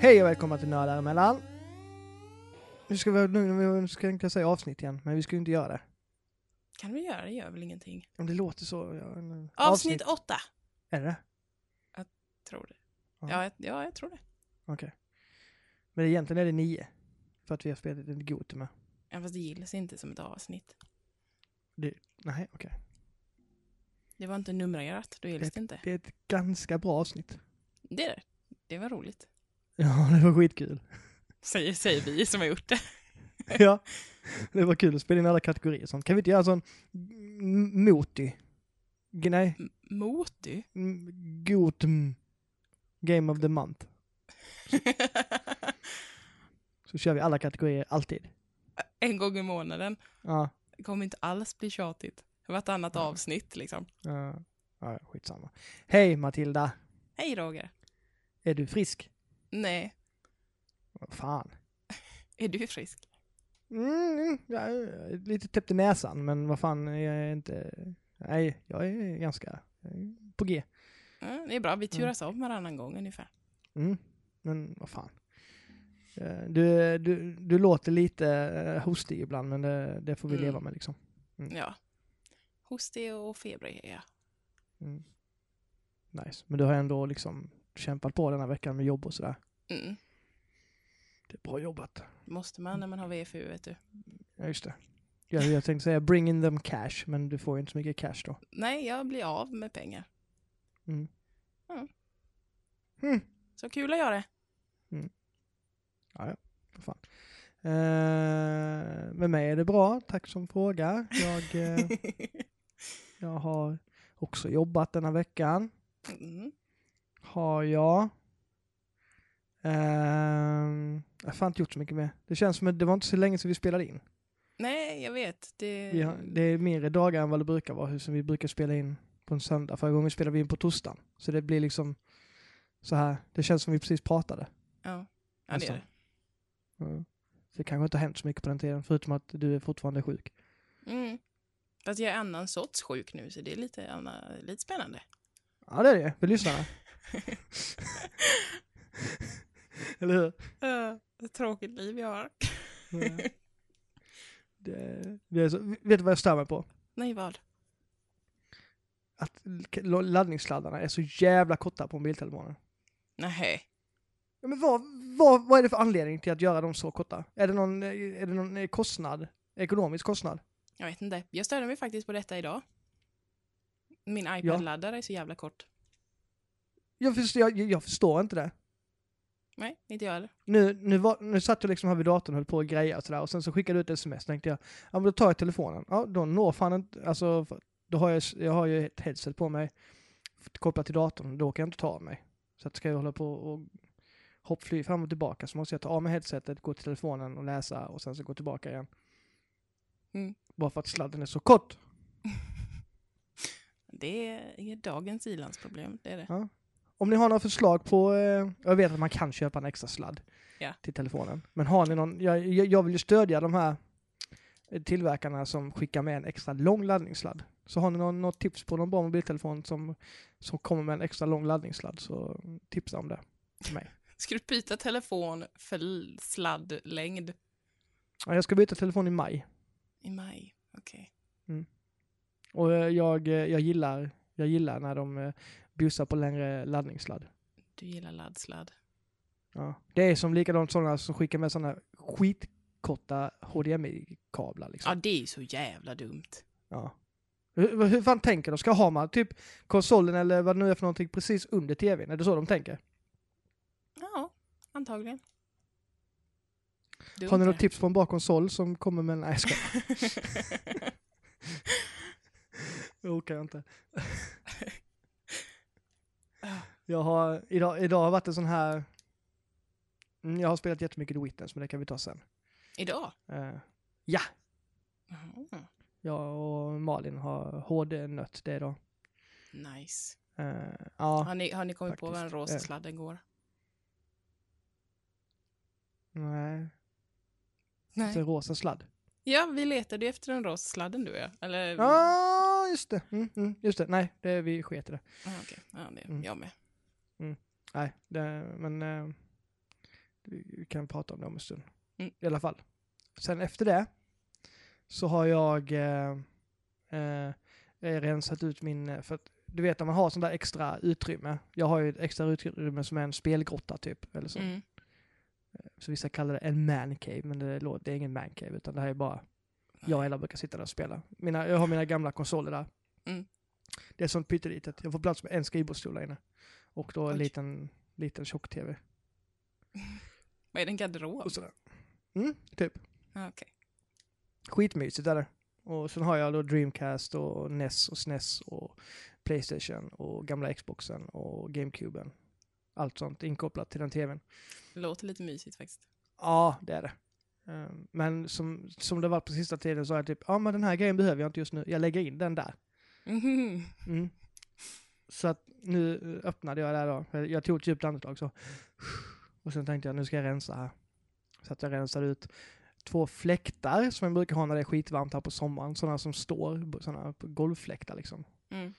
Hej och välkomna till Nördar emellan. Nu ska vi, nu, nu ska jag säga avsnitt igen, men vi ska ju inte göra det. Kan vi göra, det gör väl ingenting. Om det låter så. Ja, en- Avsnitt åtta, Är det tror det. Ja. Ja, jag, ja, jag tror det. Okej. Men egentligen är det nio. För att vi har spelat en god med. Ja, fast det gillas inte som ett avsnitt. Det, nej, okej. Det var inte numrerat, då gillas det inte. Det är ett ganska bra avsnitt. Det är det. Det var roligt. Ja, det var skitkul. Säger, säger vi som har gjort det. ja, det var kul att spela in alla kategorier sånt. Kan vi inte göra en sån moti? Nej, M- Moty. m- god m- Game of the month. Så kör vi alla kategorier alltid. en gång i månaden. Ja, Det kommer inte alls bli tjatigt. Vartannat Ja. avsnitt liksom. ja, ja skitsamma. Hej Matilda, Hej Roger. är du frisk? Nej, Vad fan. är du frisk? Mm, jag är lite täppt i näsan, men vad fan, jag är inte... Nej, jag är ganska jag är på G. Ja, det är bra, vi turas om varannan gång ungefär. Mm, men vad fan. Eh, Du, du, du låter lite eh, hostig ibland, men det, det får vi Mm. leva med liksom. Mm. Ja. Hostig och febrig är jag. Mm. Nice. Men du har ändå liksom kämpat på den här veckan med jobb och sådär. Mm. Det är bra jobbat. Måste man när man har VFU, vet du. Ja, just det. Jag, jag tänkte säga bring in them cash, men du får ju inte så mycket cash då. Nej, jag blir av med pengar. Mm. Ja. Mm. Så kul att göra det. Ja, ja. För fan. Eh, med mig är det bra, tack som frågar. Jag, eh, jag har också jobbat denna veckan. Mm. Har jag. Ehm, jag har fan inte gjort så mycket mer. Det känns som att det var inte så länge sedan vi spelade in. Nej, jag vet. Det... Vi har, det är mindre dagar än vad det brukar vara, som vi brukar spela in på en söndag. Förra gången spelade vi in på torsdagen. Så det blir liksom så här, det känns som vi precis pratade. Ja, ja det Nästan. det. Ja. Så det kanske inte har hänt så mycket på den tiden, förutom att du är fortfarande sjuk. Mm. Fast jag är annan sorts sjuk nu, så det är lite, anna, lite spännande. Ja, det är det, för lyssnarna. Eller hur? Uh, ett tråkigt liv jag har. Ja. Det, det är så, vet du vad jag stör mig på? Nej, vad? Att laddningssladdarna är så jävla korta på mobiltelefonen. Nej. Ja, men vad, vad, vad är det för anledning till att göra dem så korta? Är det någon, är det någon kostnad? Ekonomisk kostnad? Jag vet inte. Jag störde mig faktiskt på detta idag. Min Ja. iPad-laddare är så jävla kort. Jag förstår, jag, jag förstår inte det. Nej, inte jag heller. Nu, nu, var, nu satt jag liksom här vid datorn och höll på att greja och sådär och sen så skickade du ett sms tänkte jag, ja men då tar jag telefonen. Ja, då når fan inte, alltså då har jag, jag har ju ett headset på mig kopplat till datorn, då kan jag inte ta av mig. Så att ska jag hålla på och hoppfly fram och tillbaka så måste jag ta av mig headsetet, gå till telefonen och läsa och sen så gå tillbaka igen. Mm. Bara för att sladden är så kort. Det är dagens ilandsproblem, det är det. Om ni har några förslag på, eh, jag vet att man kan köpa en extra sladd Ja. till telefonen. Men har ni någon, jag, jag jag vill ju stödja de här eh, tillverkarna som skickar med en extra lång laddningssladd. Så har ni någon, något tips på någon bra mobiltelefon som, som kommer med en extra lång laddningssladd så tipsa om det till mig. Ska du byta telefon för l- sladdlängd Ja, Jag ska byta telefon i maj i maj? Okej. och eh, jag, eh, jag, gillar, jag gillar när de eh, busar på längre laddningssladd. Du gillar laddsladd. Ja. Det är som likadant sådana som skickar med sådana skitkorta HDMI-kablar. Liksom. Ja, det är så jävla dumt. Ja. Hur, hur fan tänker de? Ska ha man typ konsolen eller vad det nu är för någonting precis under tvn? Är det så de tänker? Ja, antagligen. Dumt Har ni något tips på en bra konsol som kommer med en... Nej, jag skojar. Det orkar jag inte. Jag har, idag, idag har varit en sån här... Mm, Jag har spelat jättemycket The Witness, men det kan vi ta sen. Idag? Eh, ja, Jaha, jag och Malin har HD-nött det idag. Nice. Eh, ja, Har ni, har ni kommit på vad en faktiskt. rosa Eh. sladden går? nej. Nej. Är rosa sladd. Ja, vi letade ju efter den rosa sladden du och jag. Eller... Just det. Mm, mm, just det. Nej, det, vi sket i det. Ah, okej. Ja, det Mm. jag med. Nej, det, men... eh, vi kan prata om det om en stund. Mm. I alla fall. Sen efter det så har jag eh, eh, rensat ut min, eh, för att du vet när man har sånt där extra utrymme. Jag har ju ett extra utrymme som är en spelgrotta typ. Eller så. Mm. så vissa kallar det en man cave, men det, det är ingen man cave utan det här är bara jag och Ella brukar sitta där och spela. Mina, jag har mina gamla konsoler där. Mm. Det är sånt pyttelitet. Jag får plats med en skrivbordsstol där inne. Och då en Oj. liten, liten tjock-tv. Vad är det, en garderob? Och sådär. Mm, typ. Ah, Okej. Skitmysigt är det. Och sen har jag då Dreamcast och NES och SNES och Playstation och gamla Xboxen och GameCuben. Allt sånt inkopplat till den tvn. Låter lite mysigt faktiskt. Ja, det är det. Ehm, Men som, som det var på sista tiden så är jag typ, ja men den här grejen behöver jag inte just nu, jag lägger in den där. Mm. Så att nu öppnade jag där då. Jag tog ett djupt andetag så. Och sen tänkte jag nu ska jag rensa här. Så att jag rensade ut två fläktar som jag brukar ha när det är skitvarmt här på sommaren. Sådana som står, sådana golvfläktar liksom. Mm.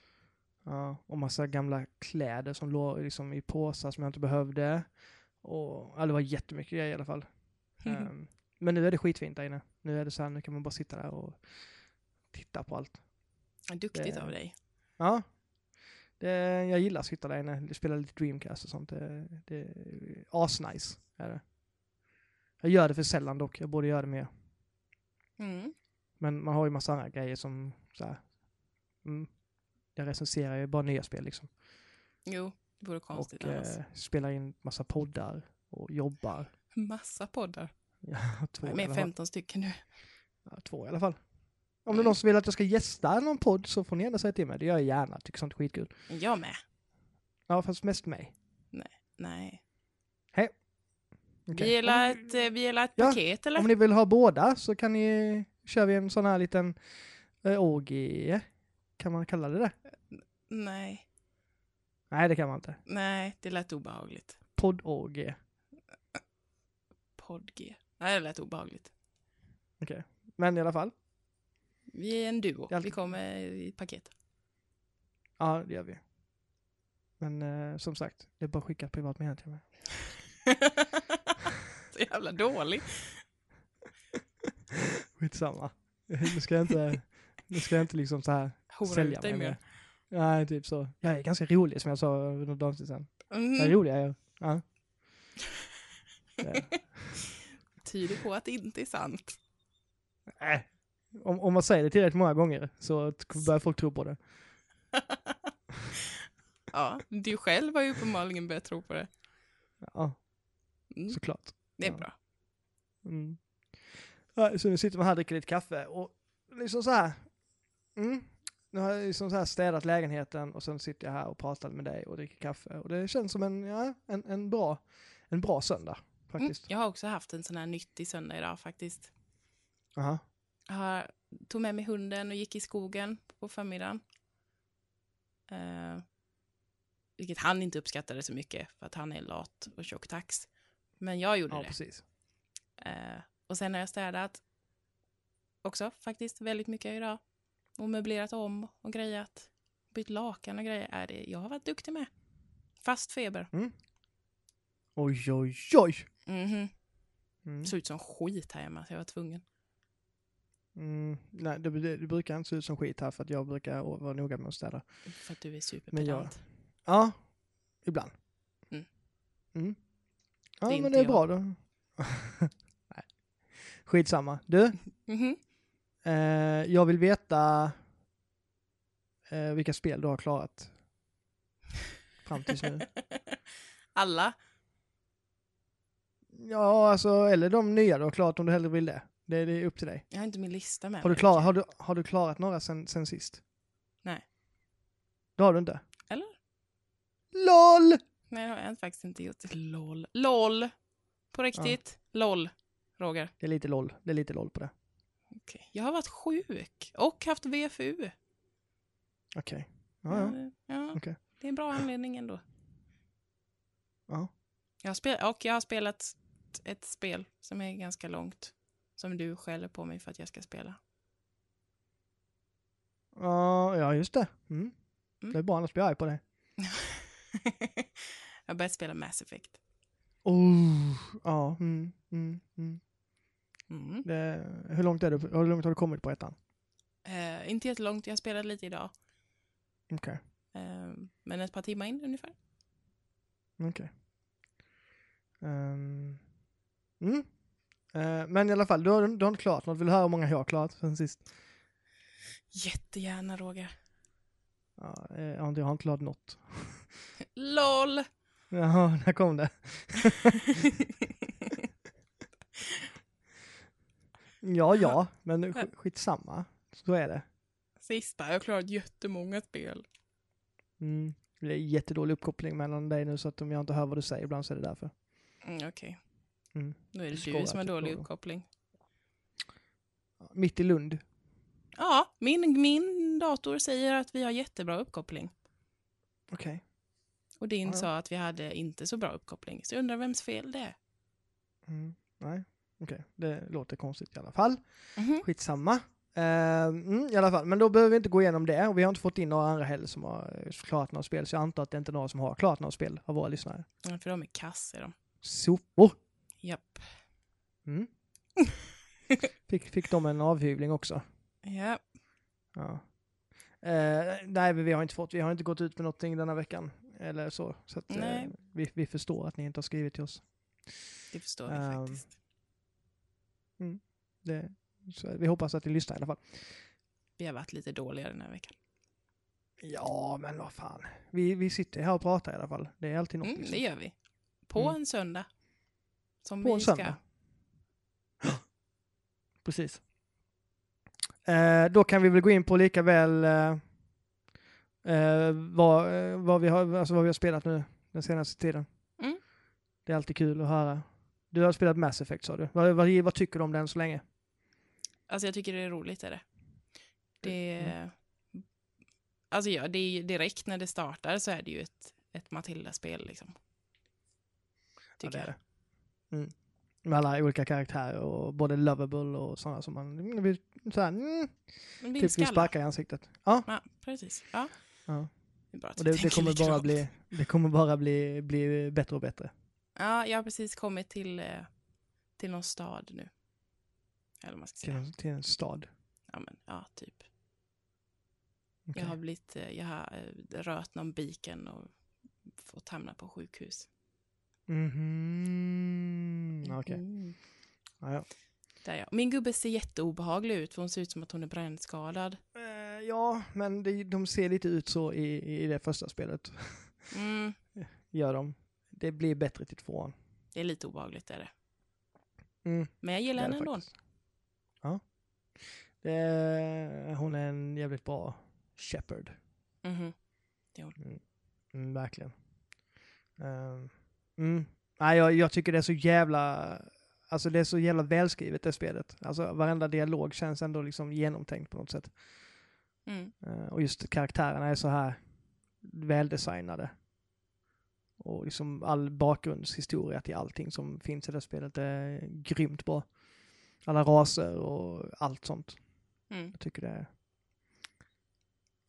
Ja, och massa gamla kläder som låg liksom i påsar som jag inte behövde. Och, ja, det var jättemycket grejer i alla fall. Ehm, men nu är det skitfint där inne. Nu är det så här, nu kan man bara sitta där och titta på allt. Duktigt det- av dig. Ja. Det, jag gillar att sitta där inne, spela lite Dreamcast och sånt. Det, det är asnice. Är det. Jag gör det för sällan dock, jag borde göra det mer. Mm. Men man har ju massa andra grejer som så här, mm, jag recenserar ju bara nya spel liksom. Jo, det vore konstigt och annars. eh, spelar in massa poddar och jobbar. Massa poddar. Ja, två, i Med alla fall. 15 stycken nu. Ja, två i alla fall. Om det är någon som vill att jag ska gästa någon podd så får ni gärna säga till mig. Det gör jag gärna, tycker sånt är skitkul. Jag med. Ja, fast mest mig. Nej. Okej. Vi gillar ett, eh, vi gillar ett Ja, paket eller? Om ni vill ha båda så kan ni, kör vi en sån här liten eh, orgie. Kan man kalla det det? Nej. Nej, det kan man inte. Nej, det lät obehagligt. Poddorgie. Podg. Nej, det lät obehagligt. Men i alla fall. Vi är en duo. Alltid- Vi kommer i paket. Ja, det gör vi. Men eh, som sagt, det är bara att skicka ett privat meddelande till mig. Så jävla dålig. Skitsamma. Nu ska jag inte, nu ska jag inte liksom så här Hora sälja ut dig mer. Nej, typ så. Jag är ganska rolig som jag sa för några dagar sedan. Jag är Mm. rolig, jag är. Ja. Tyder på att det inte är sant. Äh. Om, om man säger det tillräckligt många gånger så börjar folk tro på det. Ja, du själv har ju uppenbarligen börjat tro på det. Ja, Mm. såklart. Det är Ja. bra. Mm. Ja, så nu sitter man här och dricker lite kaffe och liksom så här. Mm, nu har jag liksom så här städat lägenheten och sen sitter jag här och pratar med dig och dricker kaffe och det känns som en, ja, en, en, bra, en bra söndag Mm. faktiskt. Jag har också haft en sån här nyttig söndag idag faktiskt. Aha. Jag tog med mig hunden och gick i skogen på förmiddagen. Eh, vilket han inte uppskattade så mycket för att han är lat och tjocktax. Men jag gjorde Ja, det. precis. Eh, och sen har jag städat också faktiskt väldigt mycket idag. Och möblerat om och grejat. Bytt lakan och grejer. Är det, jag har varit duktig med. Fast feber. Oj, oj, oj! Mhm. Mm. Såg ut som skit här hemma så jag var tvungen. Mm, nej, det, det, brukar inte se ut som skit här för att jag brukar vara noga med att städa. För att du är jag- superpedant. Ja, ibland. Mm. Mm. Ja, Det men det är jag. bra då. nej. Skitsamma. Du, Mhm. eh, jag vill veta eh, vilka spel du har klarat fram tills nu. Alla. Ja, alltså, eller de nya du har klarat om du hellre vill det. Det, det är upp till dig. Jag har inte min lista med Har du, mig. klarat, har, du, har du klarat några sen, sen sist? Nej. Det har du inte? Eller? LOL! Nej, det har jag faktiskt inte gjort. LOL. LOL. På riktigt. LOL. Roger. Det är lite LOL. Det är lite LOL på det. Okej. Jag har varit sjuk och haft VFU. Okej. Ja, ja. Ja, ja. Okej. Det är en bra anledning ändå. Ja. Jag har spel- och jag har spelat ett spel som är ganska långt. Som du skäller på mig för att jag ska spela. Ja, ja just det. Mm. Mm. Det är bra, annars blir jag arg på det. jag har börjat spela Mass Effect. Oh, ja. Mm, mm, mm. Mm. Det, hur, långt är du, hur långt har du kommit på ettan? Eh, inte jättelångt, jag spelade lite idag. Okej. Eh, men ett par timmar in ungefär. Okej. Ehm, mm. Eh, men i alla fall, du har, du har inte klarat något. Vill du höra hur många jag har klarat sen sist? Jättegärna Roger. Ja, eh, jag har inte- jag har inte klarat något. LOL! Jaha, när kom det? Ja, ja, men sk- skitsamma. Så är det. Sista, jag har klarat jättemånga spel. Mm. Det är jättedålig uppkoppling mellan dig nu så att om jag inte hör vad du säger ibland så är det därför. Mm, Okej, Mm. då är det Du som har dålig då. uppkoppling. Mitt i Lund. Ja, min, min dator säger att vi har jättebra uppkoppling. Okej. Och din Ja, sa att vi hade inte så bra uppkoppling. Så jag undrar vems fel det är. Mm. Nej, okej. Det låter konstigt i alla fall. Mhm. Skitsamma. Uh, mm, I alla fall, men då behöver vi inte gå igenom det. Och vi har inte fått in några andra heller som har eh, klarat några spel. Så jag antar att det inte är några som har klarat några spel av våra lyssnare. Ja, för de är kass är de. Sopor! Japp. Mm. fick, fick de en avhyvling också? Ja. Ja. Eh, nej, men vi har inte fått, vi har inte gått ut med någonting denna veckan. Eller så. Så att, eh, vi, vi förstår att ni inte har skrivit till oss. Det förstår vi Ehm, faktiskt. Det, så vi hoppas att ni lyssnar i alla fall. Vi har varit lite dåliga den här veckan. Ja, men vad fan. Vi, vi sitter här och pratar i alla fall. Det är alltid något. Mm, liksom. det gör vi. På Mm. en söndag. Som På söndag. Precis. Eh, då kan vi väl gå in på lika väl eh, eh, vad, eh, vad, vi har, alltså vad vi har spelat nu den senaste tiden. Mm. Det är alltid kul att höra. Du har spelat Mass Effect sa du. Vad, vad, vad tycker du om den så länge? Alltså jag tycker det är roligt är det. Det Mm. Alltså ja, det är direkt när det startar så är det ju ett, ett Matilda-spel liksom. Tycker ja, det är det. Mm. Med alla olika karaktärer och både lovable och sådana som man vill, så här, mm, vill typ vill sparka i ansiktet. Ja, Ja, precis. Ja. Ja. Det, och det, det kommer bara bli, det kommer bara bli, bli bättre och bättre. Ja, jag har precis kommit till, eh, till någon stad nu. Eller vad man ska Till säga. en, till en stad. Ja, men, ja typ. Okej. Jag har blivit, eh, jag har eh, rört någon biken och fått hamna på sjukhus. Mhm. Okej. Mm. Ja, ja. Där ja. Min gubbe ser jätteobehaglig ut för hon ser ut som att hon är brännskadad. Eh, ja, men det, de ser lite ut så i, i det första spelet. Mm, Gör de. Det blir bättre till tvåan. det är lite obehagligt är det. Mm, Men jag gillar det är henne det ändå. faktiskt. Ja. Det är, hon är en jävligt bra shepherd. Mhm. Mm, verkligen. Ehm, mm. Nej, jag, jag tycker det är så jävla... Alltså det är så jävla välskrivet det spelet. Alltså varenda dialog känns ändå liksom genomtänkt på något sätt. Mm. Eh, och just karaktärerna är så här väldesignade. Och liksom all bakgrundshistoria till allting som finns i det spelet är grymt bra. Alla raser och allt sånt. Mm. Jag tycker det är...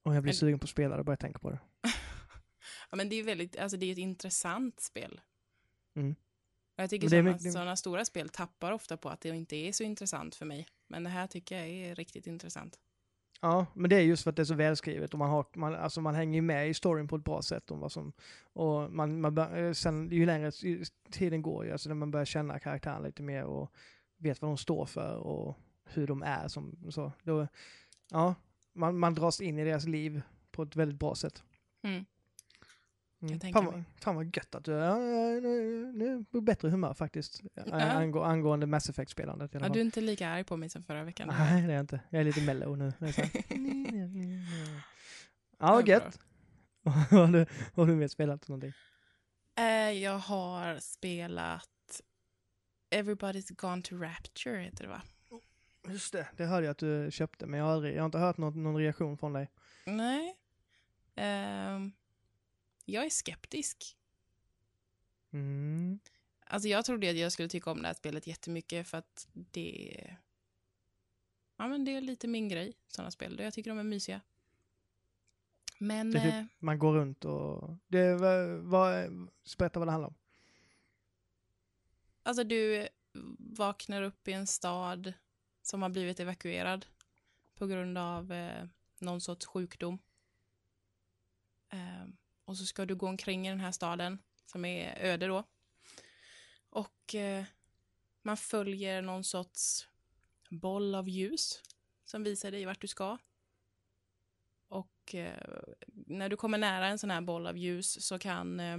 Och jag blir Men- sugen på att spela det bara jag tänker på det. Ja, men det är väldigt, alltså det är ett intressant spel. Mm. Jag tycker sådana, mycket- sådana stora spel tappar ofta på att det inte är så intressant för mig. Men det här tycker jag är riktigt intressant. Ja, men det är just för att det är så välskrivet och man, har, man, alltså man hänger med i storyn på ett bra sätt om vad som... Och man, man eh, sen ju längre tiden går, ju, alltså när man börjar känna karaktären lite mer och vet vad de står för och hur de är som så. Då, ja, man, man dras in i deras liv på ett väldigt bra sätt. Mm. Mm. Fan, vad, fan vad gött att du ja, ja, nu, nu är bättre humör faktiskt. Ja. Angå, angående Mass Effect-spelandet Ja, du är inte lika arg på mig som förra veckan. Nej, det är jag inte. Jag är lite mellow nu. Är ja, Ja, vad gött. vad har du, vad har du mer spelat någonting? Eh, jag har spelat Everybody's Gone to Rapture, heter det va? Just det, det hörde jag att du köpte, men jag har, aldrig, jag har inte hört någon, någon reaktion från dig. Nej. Ehm, jag är skeptisk. Mm. Alltså jag trodde att jag skulle tycka om det här spelet jättemycket för att det Ja men det är lite min grej, sådana spel. Jag tycker de är mysiga. Men är eh, typ, man går runt och... Det, vad, vad, berätta vad det handlar om. alltså du vaknar upp i en stad som har blivit evakuerad på grund av eh, någon sorts sjukdom. Och så ska du gå omkring i den här staden som är öde då. Och eh, man följer någon sorts boll av ljus som visar dig vart du ska. Och eh, när du kommer nära en sån här boll av ljus så kan, eh,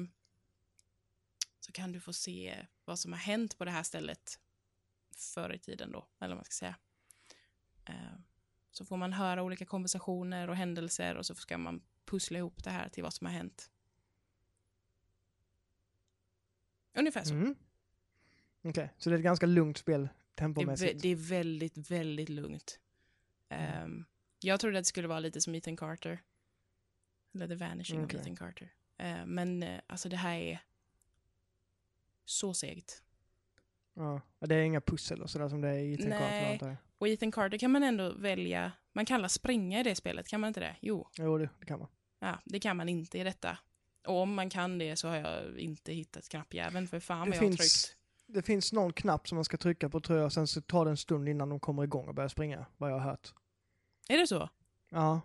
så kan du få se vad som har hänt på det här stället förr i tiden då, eller vad man ska säga. Eh, så får man höra olika konversationer och händelser och så ska man pussla ihop det här till vad som har hänt. Ungefär så. Mm. Okej, så det är ett ganska lugnt spel Det tempomässigt. det är väldigt, väldigt lugnt. Mm. Ehm, jag trodde att det skulle vara lite som Ethan Carter. Eller The Vanishing Okej. of Ethan Carter. Eh, men eh, alltså det här är så segt. Ja. Det är inga pussel och sådär som det är i Ethan Carter Nej. antar jag. Och Ethan Carter kan man ändå välja. Man kan alla springa i det spelet, kan man inte det? Jo, Jo, det, det kan man. ja, det kan man inte i detta. Och om man kan det så har jag inte hittat knappjäveln, för fan vad jag har finns- tryckt. Det finns någon knapp som man ska trycka på tror jag, sen så tar det en stund innan de kommer igång och börjar springa, vad jag har hört. Är det så? Ja,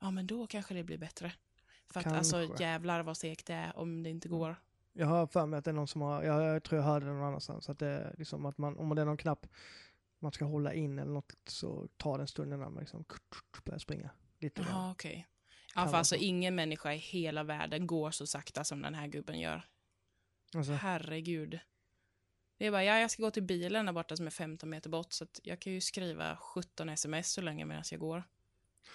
Ja, men då kanske det blir bättre. För att alltså Kanske. jävlar vad segt det är om det inte går. jag har för mig att det är någon som har, jag, jag tror jag hörde det någon annanstans, att det är liksom att man, om det är någon knapp man ska hålla in eller något så tar det en stund innan man liksom börjar springa. Lite okej. Kan Ja, för alltså så. ingen människa i hela världen går så sakta som den här gubben gör. Alltså, Herregud. Det är bara, ja, jag ska gå till bilen där borta som är 15 meter bort, så att jag kan ju skriva 17 sms så länge medan jag går.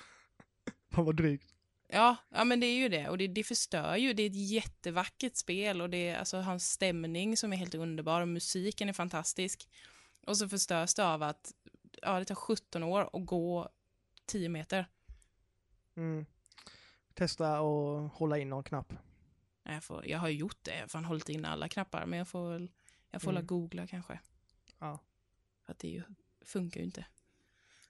fan vad drygt. Ja, ja men det är ju det. Och det, det förstör ju. Det är ett jättevackert spel och det är alltså hans stämning som är helt underbar och musiken är fantastisk. Och så förstörs det av att ja, det tar 17 år att gå 10 meter. Mm. Testa och hålla in någon knapp. Jag, får, jag har ju gjort det, jag har fan hållit in alla knappar, men jag får väl jag får Mm. googla kanske. Ja. För att det ju, funkar ju inte.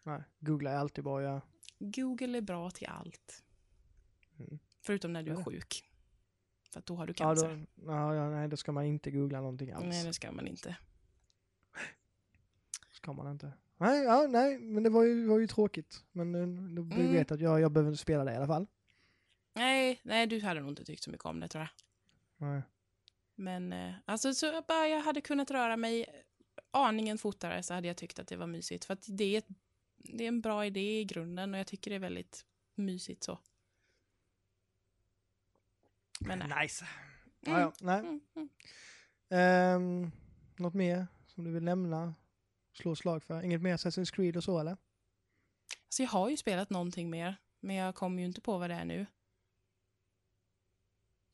Nej, googla är alltid bra att göra. Google är bra till allt. Mm. Förutom när du Ja, är sjuk. För att då har du Ja, cancer. då, ja, ja, nej, då ska man inte googla någonting alls. Nej, det ska man inte. Ska man inte. Nej, ja, nej, men det var ju, var ju tråkigt. Men eh, vi Mm. vet att jag, jag behöver inte spela det i alla fall. Nej, nej, du hade nog inte tyckt så mycket om det tror jag. Nej. Men eh, alltså, så bara jag hade kunnat röra mig aningen fortare så hade jag tyckt att det var mysigt. För att det är, ett, det är en bra idé i grunden och jag tycker det är väldigt mysigt så. Men nej. Nice. Mm, Ja, ja, nej. mm, mm. Ehm, något mer som du vill nämna? Slå slag för? Inget mer Assassin's Creed och så eller? Alltså jag har ju spelat någonting mer, men jag kommer ju inte på vad det är nu.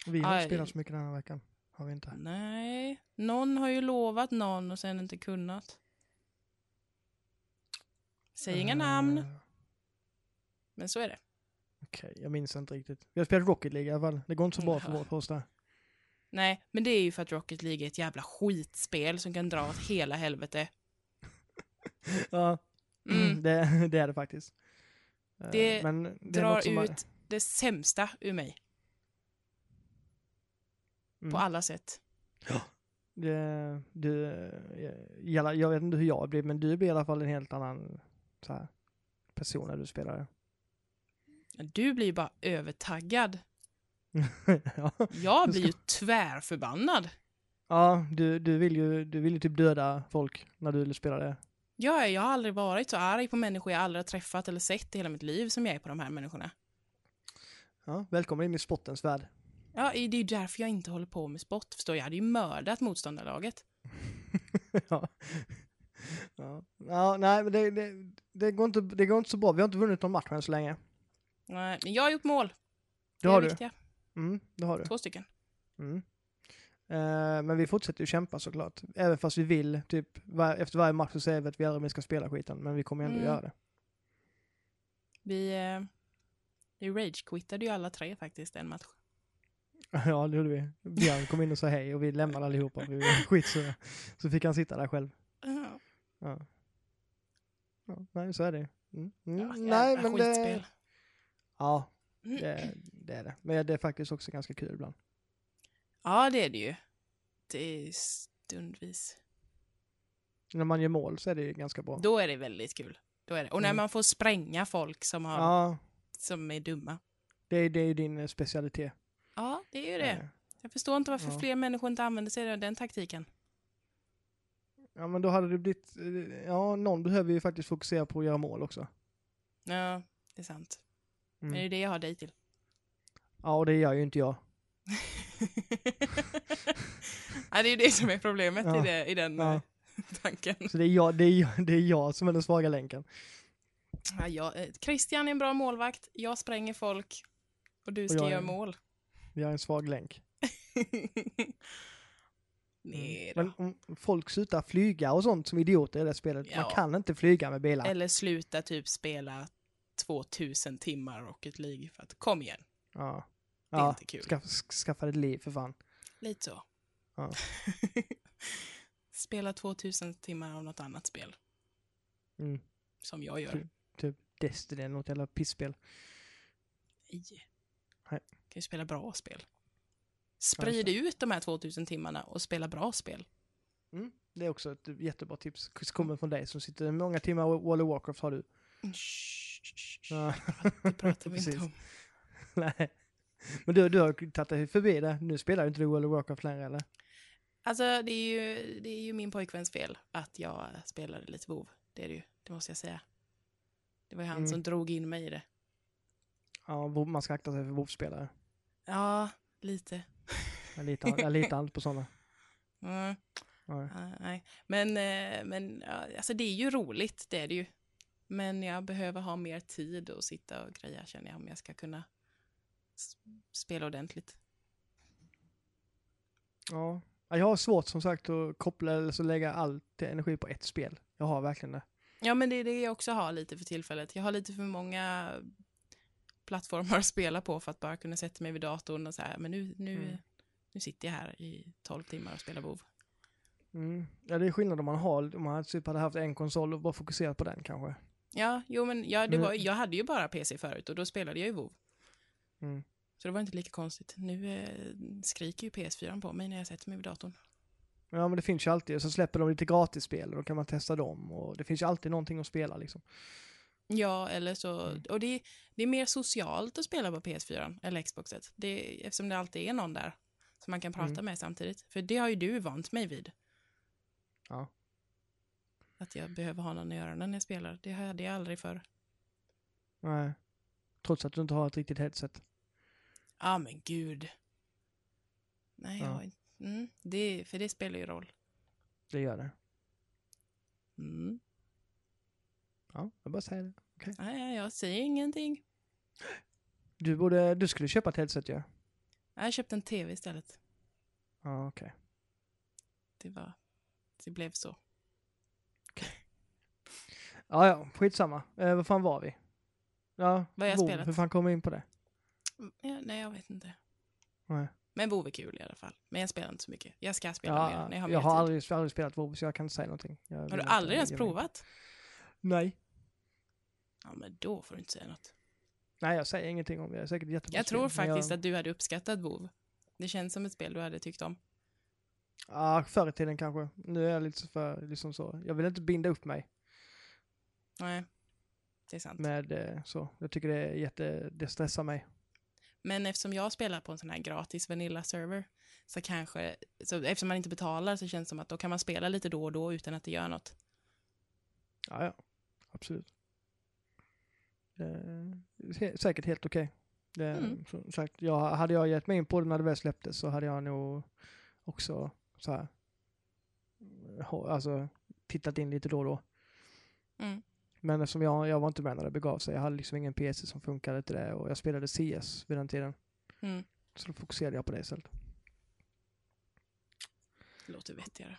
Vi har inte spelat så mycket den här veckan. Har vi inte. Nej, någon har ju lovat någon och sen inte kunnat. Säg inga namn, Eh, men så är det. Okej, jag minns inte riktigt. Vi har spelat Rocket League i alla fall. Det går inte så bra för, för oss där. Nej, men det är ju för att Rocket League är ett jävla skitspel som kan dra åt hela helvete. Ja, Mm. det, det är det faktiskt. Eh, Det Men det är Drar ut det sämsta ur mig mm. på alla sätt. Det, du, eh, jag vet inte hur jag blir, men du blir i alla fall en helt annan så här, person när du spelar. Du blir bara övertaggad. ja, Jag blir ju tvärförbannad. ja du, du, vill ju, du vill ju typ döda folk när du spelar det. Jag, jag har aldrig varit så arg på människor jag aldrig har träffat eller sett i hela mitt liv som jag är på de här människorna. Ja, välkommen in i spottens värld. Ja, det är ju därför jag inte håller på med sport, förstår jag. Hade ju mördat motståndarlaget. ja. Ja. ja, nej, men det, det, det, går inte, det går inte så bra. Vi har inte vunnit någon match än så länge. Nej, men jag har gjort mål. Det Det har du. viktiga. Mm, det har du. Två stycken. Mm. Eh, men vi fortsätter ju kämpa såklart. Även fast vi vill, typ, var, efter varje match så säger vi att vi aldrig mer ska spela skiten, men vi kommer ändå Mm. göra det. Vi, eh, vi rage-quittade ju alla tre faktiskt en match. ja, det gjorde vi. Björn kom in och sa hej och vi lämnade allihopa. Vi var skitsura. Så fick han sitta där själv. Ja, Ja. ja nej, så är det. Mm. Mm. ja, nej, men det... skitspel. Ja, Mm. det, det är det. Men det är faktiskt också ganska kul ibland. Ja, det är det ju. Det är stundvis. När man gör mål så är det ju ganska bra. Då är det väldigt kul. Då är det. Och när Mm. man får spränga folk som, har, Ja, som är dumma. det är, det är ju din eh, specialitet. Ja, det är ju det. Eh, Jag förstår inte varför Ja. fler människor inte använder sig av den taktiken. Ja, men då hade det blivit... eh, Ja, någon behöver ju faktiskt fokusera på att göra mål också. Ja, det är sant. Mm. Men det är det jag har dig till. Ja, och det gör ju inte jag. Ja, det är ju det som är problemet Ja. i, det, i den Ja. eh, tanken. Så det är jag, det är jag, det är jag som är den svaga länken. Ja, jag, eh, Christian är en bra målvakt, jag spränger folk och du Och ska är- göra mål. Jag är en svag länk. Nej då. Men om folk slutar flyga och sånt som idioter i det spelet. Ja. Man kan inte flyga med bilar. Eller sluta typ spela 2000 timmar Rocket League för att kom igen, Ja. Det är Ja, inte kul. skaffa, skaffa ett liv för fan. Lite så. Ja. Spela 2000 timmar av något annat spel, Mm. som jag gör. Typ. Typ Destiny eller något jävla pisspel. Nej. Nej. Kan ju spela bra spel. Sprid ut de här 2000 timmarna och spela bra spel. Mm. Det är också ett jättebra tips. Kommer från dig som sitter många timmar World of Warcraft har du. Shh, shh, shh. Ja. Det pratar vi inte om. Nej. Men du, du har tagit dig förbi det. Nu spelar ju inte du World of Warcraft längre eller? Alltså, det är, ju, det är ju min pojkväns fel att jag spelade lite WoW. Det är det ju, det måste jag säga. Det var ju han Mm. som drog in mig i det. Ja, man ska akta sig för WoW-spelare. Ja, lite. Jag litar, jag litar inte på sådana. Mm. Ja, nej. Men, eh, men alltså det är ju roligt, det är det ju. Men jag behöver ha mer tid att sitta och greja känner jag om jag ska kunna spela ordentligt. Ja. Ja, Jag har svårt som sagt att koppla eller så lägga all energi på ett spel. Jag har verkligen det. Ja, men det är det jag också har lite för tillfället. Jag har lite för många plattformar att spela på för att bara kunna sätta mig vid datorn och så här, men nu, nu, Mm. nu sitter jag här i 12 timmar och spelar WoW. Mm. Ja, det är skillnad om man har, om man typ hade haft en konsol och bara fokuserat på den kanske. Ja, jo men ja, det var, jag hade ju bara PC förut och då spelade jag ju WoW. Mm. Så det var inte lika konstigt. Nu eh, skriker ju PS4 på mig när jag sätter mig vid datorn. Ja, men det finns ju alltid. Så släpper de lite gratisspel och då kan man testa dem. Och det finns ju alltid någonting att spela liksom. Ja, eller så, Mm. och det, det är mer socialt att spela på PS4 eller Xboxet. Det, eftersom det alltid är någon där som man kan prata Mm. med samtidigt. För det har ju du vant mig vid. Ja. Att jag behöver ha någon i öronen när jag spelar. Det hade jag aldrig förr. Nej. Trots att du inte har ett riktigt headset. Ja, men gud. Nej, Ja. jag, har inte- mm, det, för det spelar ju roll. Det gör det. Mm. Ja, jag bara säger det. Nej, ja, jag säger ingenting. Du borde, du skulle köpa ett headset ju. Ja? Jag köpte en tv istället. Ja, okej. Det var, det blev så. Ja, ja, skitsamma. Eh, vad fan var vi? Ja, Vad har jag spelat? Hur fan kom vi in på det? Ja, nej, jag vet inte. Nej. Men WoW är kul i alla fall. Men jag spelar inte så mycket. Jag ska spela Ja, mer när jag har jag mer tid. aldrig, aldrig spelat WoW så jag kan inte säga någonting. Jag Har du inte- aldrig ens jag provat? Nej. Ja, men då får du inte säga något. Nej, jag säger ingenting om det. Det är säkert jättebra Jag tror faktiskt jag, att du hade uppskattat WoW. Det känns som ett spel du hade tyckt om. Ja, förr i tiden kanske. Nu är jag lite för, liksom så. Jag vill inte binda upp mig Nej, det är sant. med eh, så. Jag tycker det är jätte, det stressar mig. Men eftersom jag spelar på en sån här gratis Vanilla-server så kanske, så eftersom man inte betalar så känns det som att då kan man spela lite då och då utan att det gör något. Ja, ja. Absolut. Säkert helt okej. Är, Mm. Som sagt, jag, hade jag gett mig in på det när det väl släpptes så hade jag nog också så här, alltså tittat in lite då och då. Mm. Men eftersom jag, jag var inte med när det begav sig, jag hade liksom ingen PC som funkade till det och jag spelade CS vid den tiden. Mm. Så då fokuserade jag på det istället. Låter vettigare.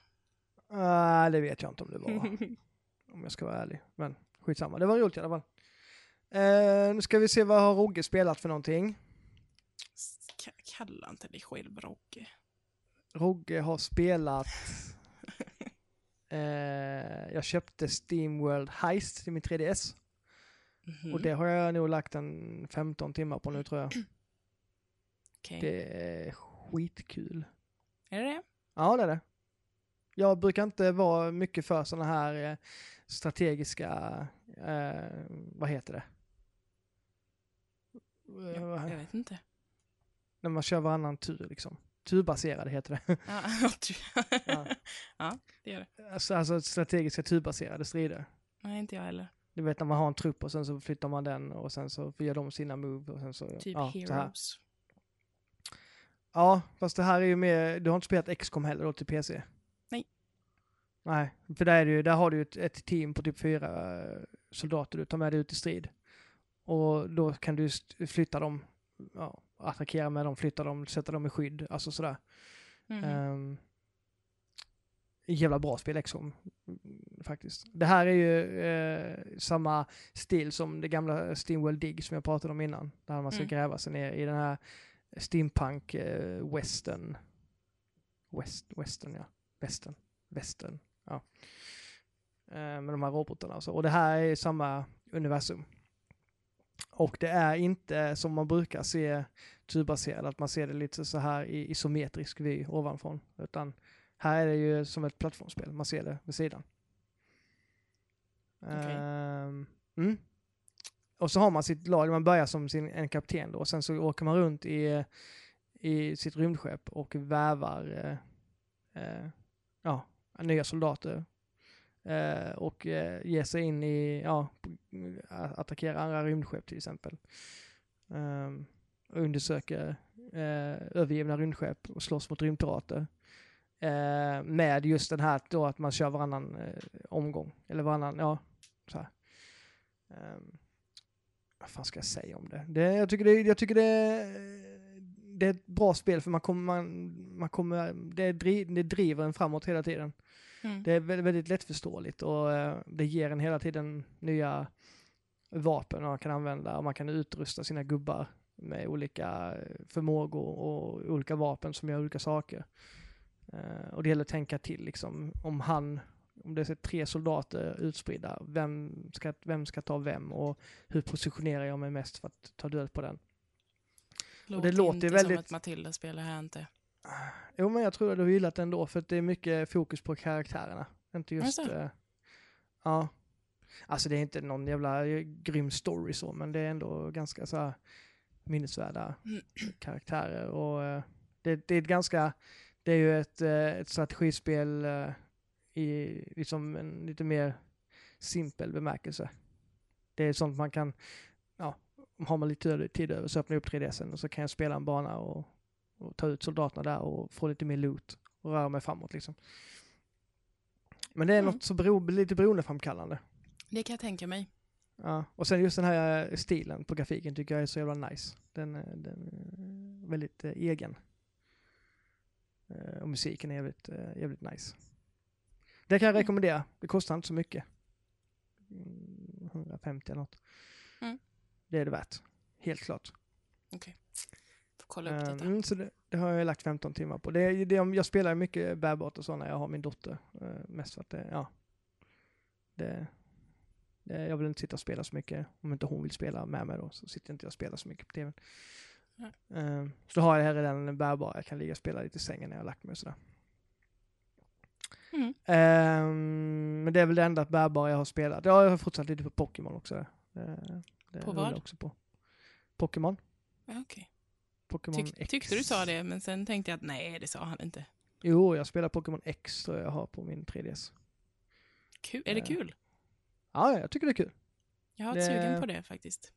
Uh, det vet jag inte om det var, om jag ska vara ärlig. Men skitsamma, det var roligt i alla fall. Eh, nu ska vi se vad har Rogge spelat för någonting. Ka- Kalla inte dig själv Rogge. Rogge har spelat... eh, jag köpte Steamworld Heist till min 3DS. Mhm. Och det har jag nog lagt en 15 timmar på nu tror jag. Okej. Det är skitkul. Är det det? Ja, det är det. Jag brukar inte vara mycket för sådana här eh, strategiska, eh, vad heter det? Eh, Jag, jag vet inte. När man kör varannan tur liksom. Turbaserade heter det. Ja, Ja. ja, det gör det. alltså, alltså strategiska turbaserade strider. Nej, inte jag heller. Du vet när man har en trupp och sen så flyttar man den och sen så gör de sina move och sen så... Typ ja. Heroes. Ja, fast det här är ju mer, du har inte spelat XCOM heller då till PC? Nej. Nej, för där, är ju, där har du ett, ett team på typ fyra eh, soldater du tar med dig ut i strid. Och då kan du flytta dem, ja, attackera med dem, flytta dem, sätta dem i skydd, alltså sådär. Mhm. Um, jävla bra spel XCOM, mm, faktiskt. Det här är ju eh, samma stil som det gamla Steamworld Dig som jag pratade om innan. Där man ska Mm. gräva sig ner i den här steampunk eh, western. West, western ja. Western. Western. Ja. Eh, med de här robotarna och så. Och det här är samma universum. Och det är inte som man brukar se turbaserad, att man ser det lite så här i isometrisk vy ovanifrån. Utan här är det ju som ett plattformsspel, man ser det vid sidan. Okej. Ehm, mm. Och så har man sitt lag, man börjar som sin, en kapten då, och sen så åker man runt i, i sitt rymdskepp och vävar eh, eh, ja, nya soldater. Eh, och eh, ger sig in i, ja, attackera andra rymdskepp till exempel. Ehm, undersöka undersöker eh, övergivna rymdskepp och slåss mot rymdpirater. Eh, med just den här då att man kör varannan eh, omgång. Eller varannan, ja, så här. Ehm, vad fan ska jag säga om det? det jag tycker, det, jag tycker det, det är ett bra spel för man kommer, man, man kommer det, driv, det driver en framåt hela tiden. Mm. Det är väldigt, väldigt lättförståeligt och eh, det ger en hela tiden nya vapen man kan använda och man kan utrusta sina gubbar med olika eh, förmågor och olika vapen som gör olika saker. Eh, och det gäller att tänka till liksom om han, om det är tre soldater utspridda, vem ska, vem ska ta vem och hur positionerar jag mig mest för att ta död på den? Låter det låter inte väldigt- som ett Matilda-spel här inte. Jo men jag tror att du har gillat det ändå för att det är mycket fokus på karaktärerna. Inte just... Jaså? eh, ja. Alltså det är inte någon jävla eh, grym story så men det är ändå ganska så här minnesvärda Mm. karaktärer och eh, det, det är ett ganska... Det är ju ett, eh, ett strategispel eh, i liksom en lite mer simpel bemärkelse. Det är sånt man kan, ja, har man lite tid över så öppnar jag upp 3DSen och så kan jag spela en bana och, och ta ut soldaterna där och få lite mer loot och röra mig framåt liksom. Men det är Mm. något så bero, lite beroendeframkallande. Det kan jag tänka mig. Ja. Och sen just den här eh, stilen på grafiken tycker jag är så jävla nice. Den, eh, den är väldigt eh, egen. Eh, och musiken är jävligt, jävligt nice. Det kan jag Mm. rekommendera. Det kostar inte så mycket. Mm, 150 eller något. Mm. Det är det värt. Helt klart. Får kolla upp detta. Mm, så det, det har jag lagt 15 timmar på. Det, det, jag spelar mycket bärbart och så när jag har min dotter. eh, Mest för att det, ja. Det, det, jag vill inte sitta och spela så mycket. Om inte hon vill spela med mig då så sitter inte jag och spelar så mycket på tvn. Eh, Så har jag här redan bärbar. Jag kan ligga och spela lite i sängen när jag har lagt mig och sådär. Mm. Ehm, men det är väl det enda bärbara jag har spelat. Ja, jag har fortsatt lite på Pokémon också. Det, det På vad? jag Också på. Pokémon. Okej. Pokémon Tyck, X. tyckte du sa det, men sen tänkte jag att nej, det sa han inte. Jo, jag spelar Pokémon X tror jag har på min 3DS. Kul. Är det Eh. kul? Ja, jag tycker det är kul. Jag har det- varit sugen på det faktiskt.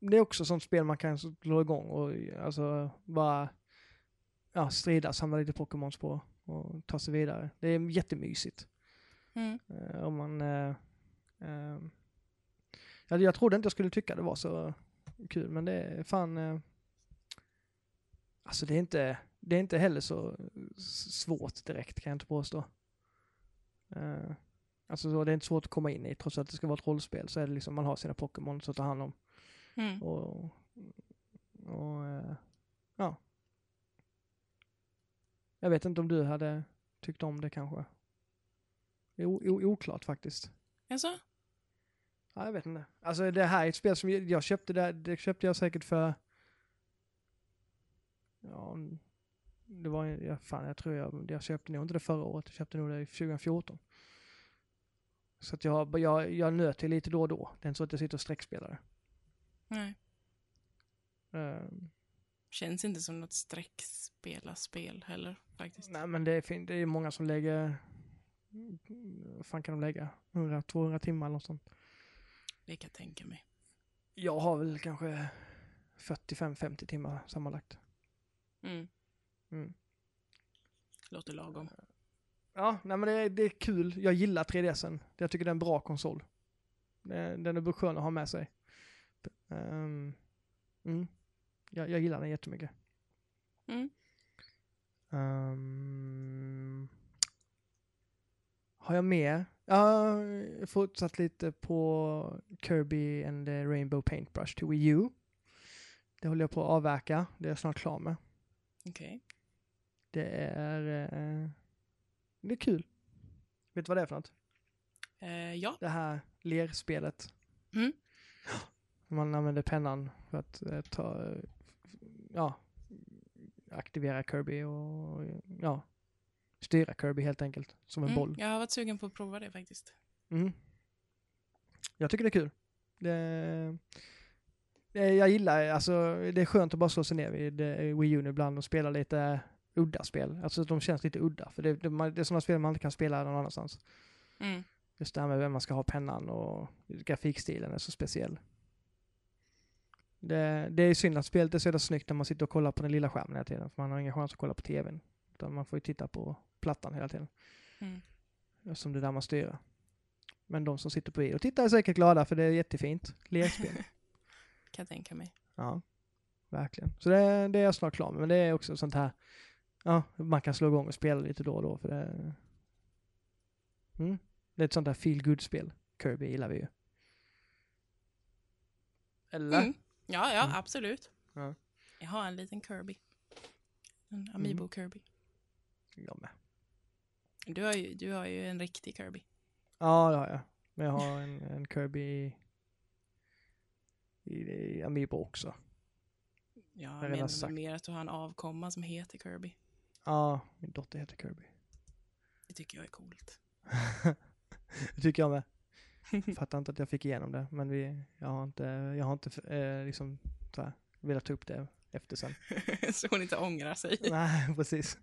Det är också sånt spel man kan slå igång och alltså bara ja, strida, samla lite Pokémons på och ta sig vidare. Det är jättemysigt. Mm. Eh, om man... Eh, eh, jag, jag trodde inte jag skulle tycka det var så kul, men det är fan... Alltså det är inte, det är inte heller så svårt direkt kan jag inte påstå. Eh, alltså så, det är inte svårt att komma in i, trots att det ska vara ett rollspel så är det liksom man har sina Pokémon att ta hand om. Mm. Och, och eh, ja. Jag vet inte om du hade tyckt om det kanske. Det är o- o- oklart faktiskt. Alltså? Ja, jag vet inte. Alltså det här är ett spel som jag, jag köpte, det, det köpte jag säkert för ja, Det var, ja, fan jag tror jag, jag köpte nog inte det förra året, jag köpte nog det 2014. Så att jag, jag, jag nöter lite då och då. Det är inte så att jag sitter och sträckspelar det. Nej. Ehm, Känns inte som något streckspela-spel heller faktiskt. nej men det är, det är många som lägger, vad fan kan de lägga? 100-200 timmar eller något sånt. Det kan jag tänka mig. Jag har väl kanske 45-50 timmar sammanlagt. Mm. Mm. Låter lagom. Ja, nej men det är, det är kul. Jag gillar 3DSen. Jag tycker det är en bra konsol. Den är skön att ha med sig. Ehm, mm. jag, jag gillar den jättemycket. Mm. Um, har jag mer? Ja, jag har fortsatt lite på Kirby and the Rainbow Paintbrush till Wii U. Det håller jag på att avverka. Det är jag snart klar med. Okej. Det är, eh, det är kul. Vet du vad det är för något? Eh, ja. Det här lerspelet. Mm. Man använder pennan för att eh, ta, ja, aktivera Kirby och ja, styra Kirby helt enkelt. Som en Mm. boll. Jag har varit sugen på att prova det faktiskt. Mm. Jag tycker det är kul. Det, jag gillar, alltså det är skönt att bara slå sig ner vid eh, Wii U ibland och spela lite udda spel. Alltså de känns lite udda, för det, det, det är sådana spel man inte kan spela någon annanstans. Mm. Just det här med vem man ska ha pennan och grafikstilen är så speciell. Det, det är synd att spelet är så jävla snyggt när man sitter och kollar på den lilla skärmen hela tiden, för man har ingen chans att kolla på tvn. Utan man får ju titta på plattan hela tiden. Mm. Eftersom det är där man styr. Men de som sitter på video tittar är säkert glada för det är jättefint. Lekspel. Kan jag tänka mig. ja, verkligen. Så det, det är jag snart klar med. Men det är också sånt här, ja, man kan slå igång och spela lite då och då för det mm, Det är ett sånt här feel good spel Kirby gillar vi ju. Eller? Mm. Ja, ja, Mm. absolut. Ja. Jag har en liten Kirby. En Amiibo Kirby. Jag med. Du har, ju, du har ju en riktig Kirby. Ja, det har jag. Men jag har en, en Kirby i, Amiibo också. Jag redan menar sagt. mer att du har en avkomma som heter Kirby. Ja, min dotter heter Kirby. Det tycker jag är coolt. det tycker jag med. Fattar inte att jag fick igenom det, men vi, jag har inte, jag har inte eh, liksom så här, velat ta upp det efter sen. så hon inte ångrar sig. nej, precis.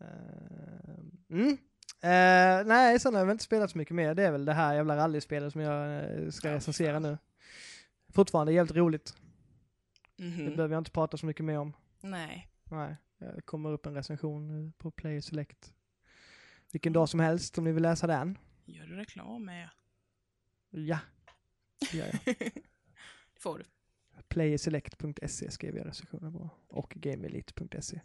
Eh, mm. Eh, nej, sen har jag väl inte spelat så mycket mer. Det är väl det här jävla rallyspelet som jag eh, ska Ja, recensera nu. Fortfarande jävligt roligt. Mhm. Det behöver jag inte prata så mycket mer om. Nej. Nej, det kommer upp en recension eh, på Play Select. Vilken dag som helst om ni vill läsa den. Gör du reklam med? Ja, det gör jag. Det får du. Playerselect.se skrev jag recensionen på. Och gameelite.se.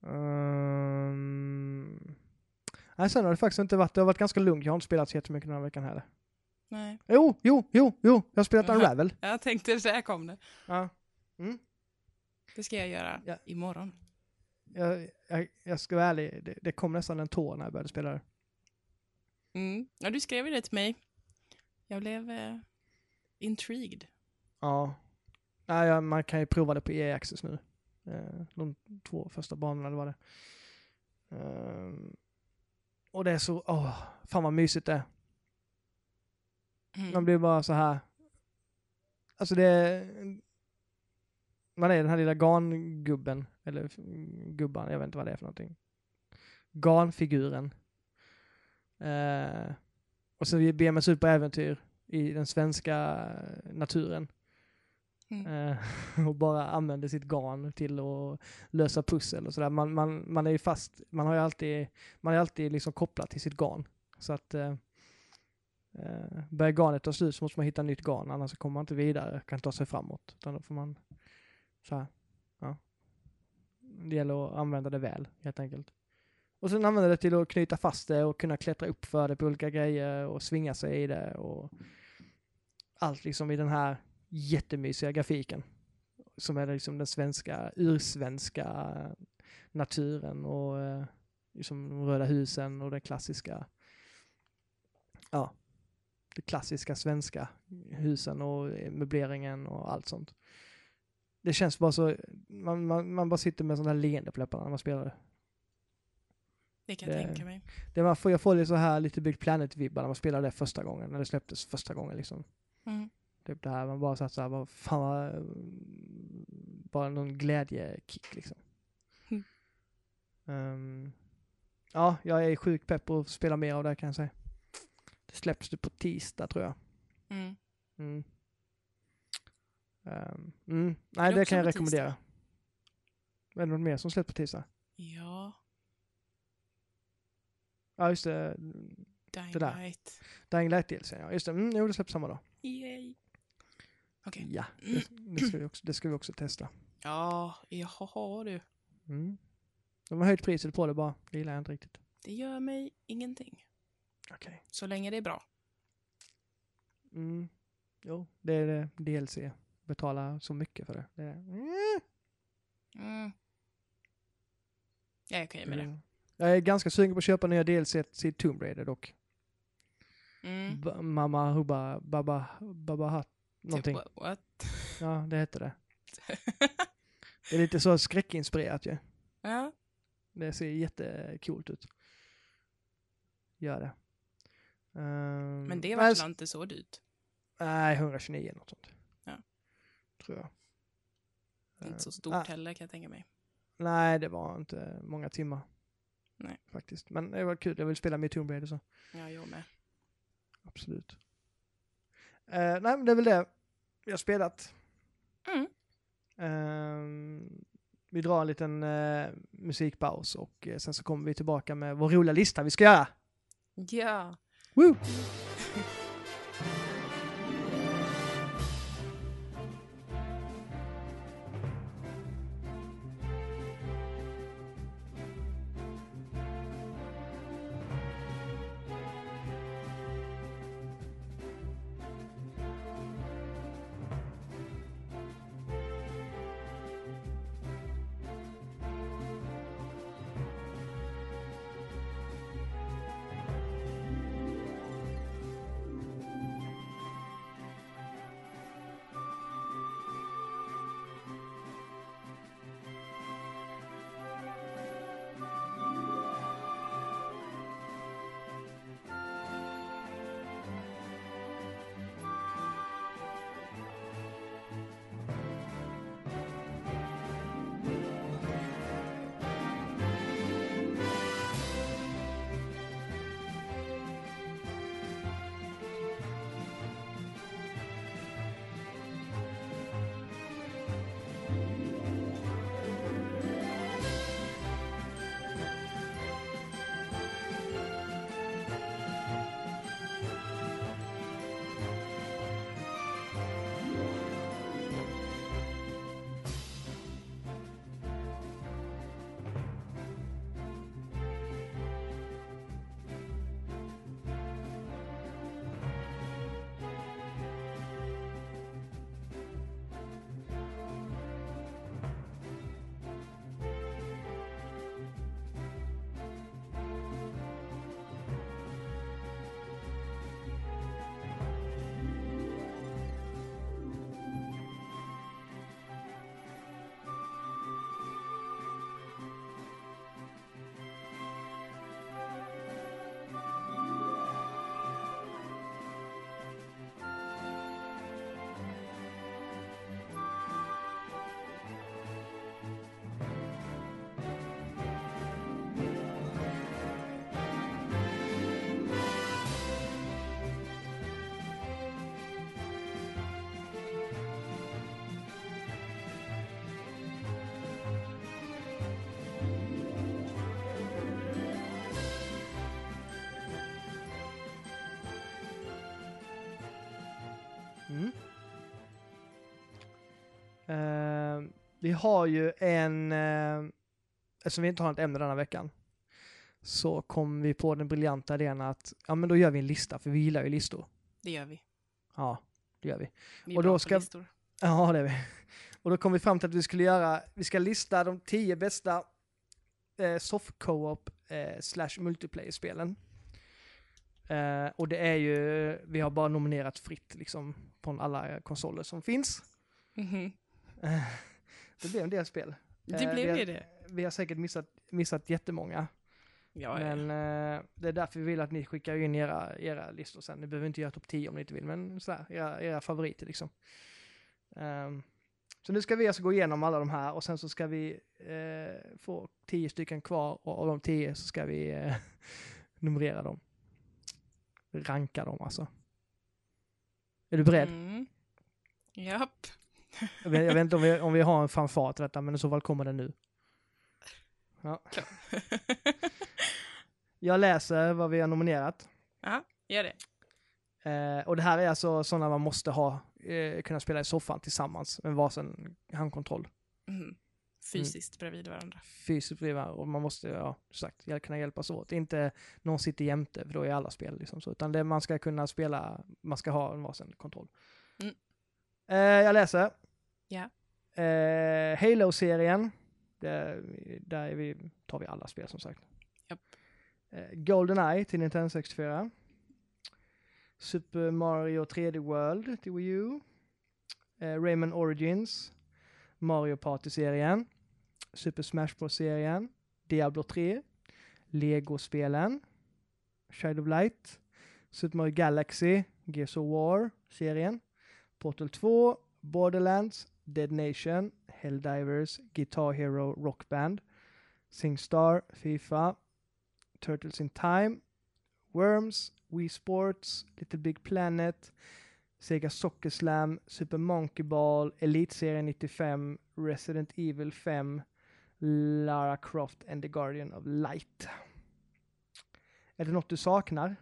Um... Nej, sen har det faktiskt inte varit, det har varit ganska lugnt. Jag har inte spelat så jättemycket den här veckan heller. Nej. Jo, jo, jo, jo, jag har spelat. Unravel. Jag tänkte, där kom det. Ja. Mm. Det ska jag göra Ja. imorgon. Jag, jag, jag ska vara ärlig, det, det kom nästan en tår när jag började spela det. Mm. Ja, du skrev ju det till mig. Jag blev eh, intrigued. Ja. Nej, man kan ju prova det på EA Access nu. Eh, de två första banorna, det var det. Ehm, och det är så, åh, fan vad mysigt det är. Mm. Man blir bara så här. Alltså det. Man är den här lilla garngubben, eller gubban, jag vet inte vad det är för någonting. Garnfiguren. Eh, och så beger man sig ut på äventyr i den svenska naturen. Mm. Eh, och bara använder sitt garn till att lösa pussel och sådär. Man, man, man är ju fast, man har ju alltid, man är alltid liksom kopplad till sitt garn. Så att eh, börjar garnet ta slut så måste man hitta nytt garn, annars kommer man inte vidare, kan ta sig framåt. Utan då får man så här, ja. Det gäller att använda det väl, helt enkelt. Och sen använda det till att knyta fast det och kunna klättra upp för det på olika grejer och svinga sig i det och allt liksom i den här jättemysiga grafiken. Som är liksom den svenska, ursvenska naturen och eh, liksom de röda husen och den klassiska, ja, de klassiska svenska husen och möbleringen och allt sånt. det känns bara så, man, man, man bara sitter med sådana här leende på läpparna när man spelar det. Det kan jag Det- tänka mig. det man får, jag får lite så här lite Big Planet-vibbar när man spelar det första gången, när det släpptes första gången liksom. Mm. Typ det här, man bara satt såhär, bara fan vad, bara någon glädjekick liksom. Mm. Ehm, ja, jag är sjukt pepp på att spela mer av det här, kan jag säga. Det släpps det på tisdag tror jag. Mm. Mm. Ehm, mm. Nej, det det kan jag rekommendera. tisdag? Är det något mer som släpps på tisdag? Ja, Ja, just det. Dying Det där. Light. Dying Light DLC, ja. Just det. Mm, jo, det släpps samma dag. Yay. Okej. Ja, det, det, ska vi också, det ska vi också testa. Ja, jaha du. Mm. De har höjt priset på det bara. Det gillar jag inte riktigt. Det gör mig ingenting. Okej. Så länge det är bra. Mm. Jo, det är det DLC. Betala så mycket för det. det är, mm. Mm. Jag är okej med det. Mm. Jag är ganska sugen på att köpa nya DLC till Tomb Raider dock. Mm. Mamma Hubba Baba Baba Hat någonting. Typ, what? Ja, det hette det. Det är lite så skräckinspirerat ju. ja. Det ser jättecoolt ut. Gör det. Ehm, Men det var väl inte så dyrt? Nej, 129 eller något sånt. Ja. Tror jag. Inte så Ehm, stort ah, heller kan jag tänka mig. Nej, det var inte många timmar. Nej. Faktiskt. Men det var kul. Jag vill spela med Tomb Raider så. Ja, jag med. Absolut. Eh, nej, men det är väl det har spelat. Mm. Ehm, vi drar en liten eh, musikpaus och eh, sen så kommer vi tillbaka med vår roliga lista vi ska göra. Ja. Woo! Mm. Eh, vi har ju en, uh, eftersom vi inte har ett ämne denna veckan, så kom vi på den briljanta idén att, ja men då gör vi en lista, för vi gillar ju listor. Det gör vi. Ja, det gör vi. Vi är Och bra då på ska- listor. Ja, det är vi. Och då kom vi fram till att vi skulle göra, vi ska lista de tio bästa eh, soft co-op eh, slash multiplayer-spelen. Eh, och det är ju, vi har bara nominerat fritt liksom från alla konsoler som finns. Mhm. Eh, det blev en del spel. Det Eh, blev ju det. vi har säkert missat, missat jättemånga. Ja, ja. Men eh, det är därför vi vill att ni skickar in era, era listor sen. Ni behöver inte göra topp 10 om ni inte vill, men sådär, era, era favoriter liksom. Ehm, så nu ska vi alltså gå igenom alla de här och sen så ska vi eh, få 10 stycken kvar och av de 10 så ska vi numrera dem. Ranka dem alltså. Är du beredd? Mm. Japp. Jag, vet, jag vet inte om vi, om vi har en fanfar till detta, men i så fall kommer den nu. Ja. Jag läser vad vi har nominerat. ja, gör det. Eh, och det här är alltså sådana man måste ha, eh, kunna spela i soffan tillsammans med varsin handkontroll. Mm. Fysiskt bredvid varandra. Fysiskt bredvid varandra och man måste, ja, sagt, kunna hjälpas åt. Inte någon sitter jämte, för då är alla spel liksom så. Utan det man ska kunna spela, man ska ha en varsin kontroll. Mm. Eh, jag läser. Ja. Eh, Halo-serien. Där, är vi, tar vi alla spel som sagt. Japp. Eh, Goldeneye till Nintendo 64. Super Mario 3D World till Wii U. Eh, Rayman Origins. Mario Party-serien. Super Smash Bros-serien. Diablo 3. Lego-spelen. Shadow of Light. Super Mario Galaxy. Gears of War-serien. Portal 2. Borderlands. Dead Nation. Helldivers. Guitar Hero Rock Band. SingStar. FIFA. Turtles in Time. Worms. Wii Sports. Little Big Planet. Sega Soccer Slam. Super Monkey Ball. Elitserien 95. Resident Evil 5. Lara Croft and the Guardian of Light. Är det något du saknar?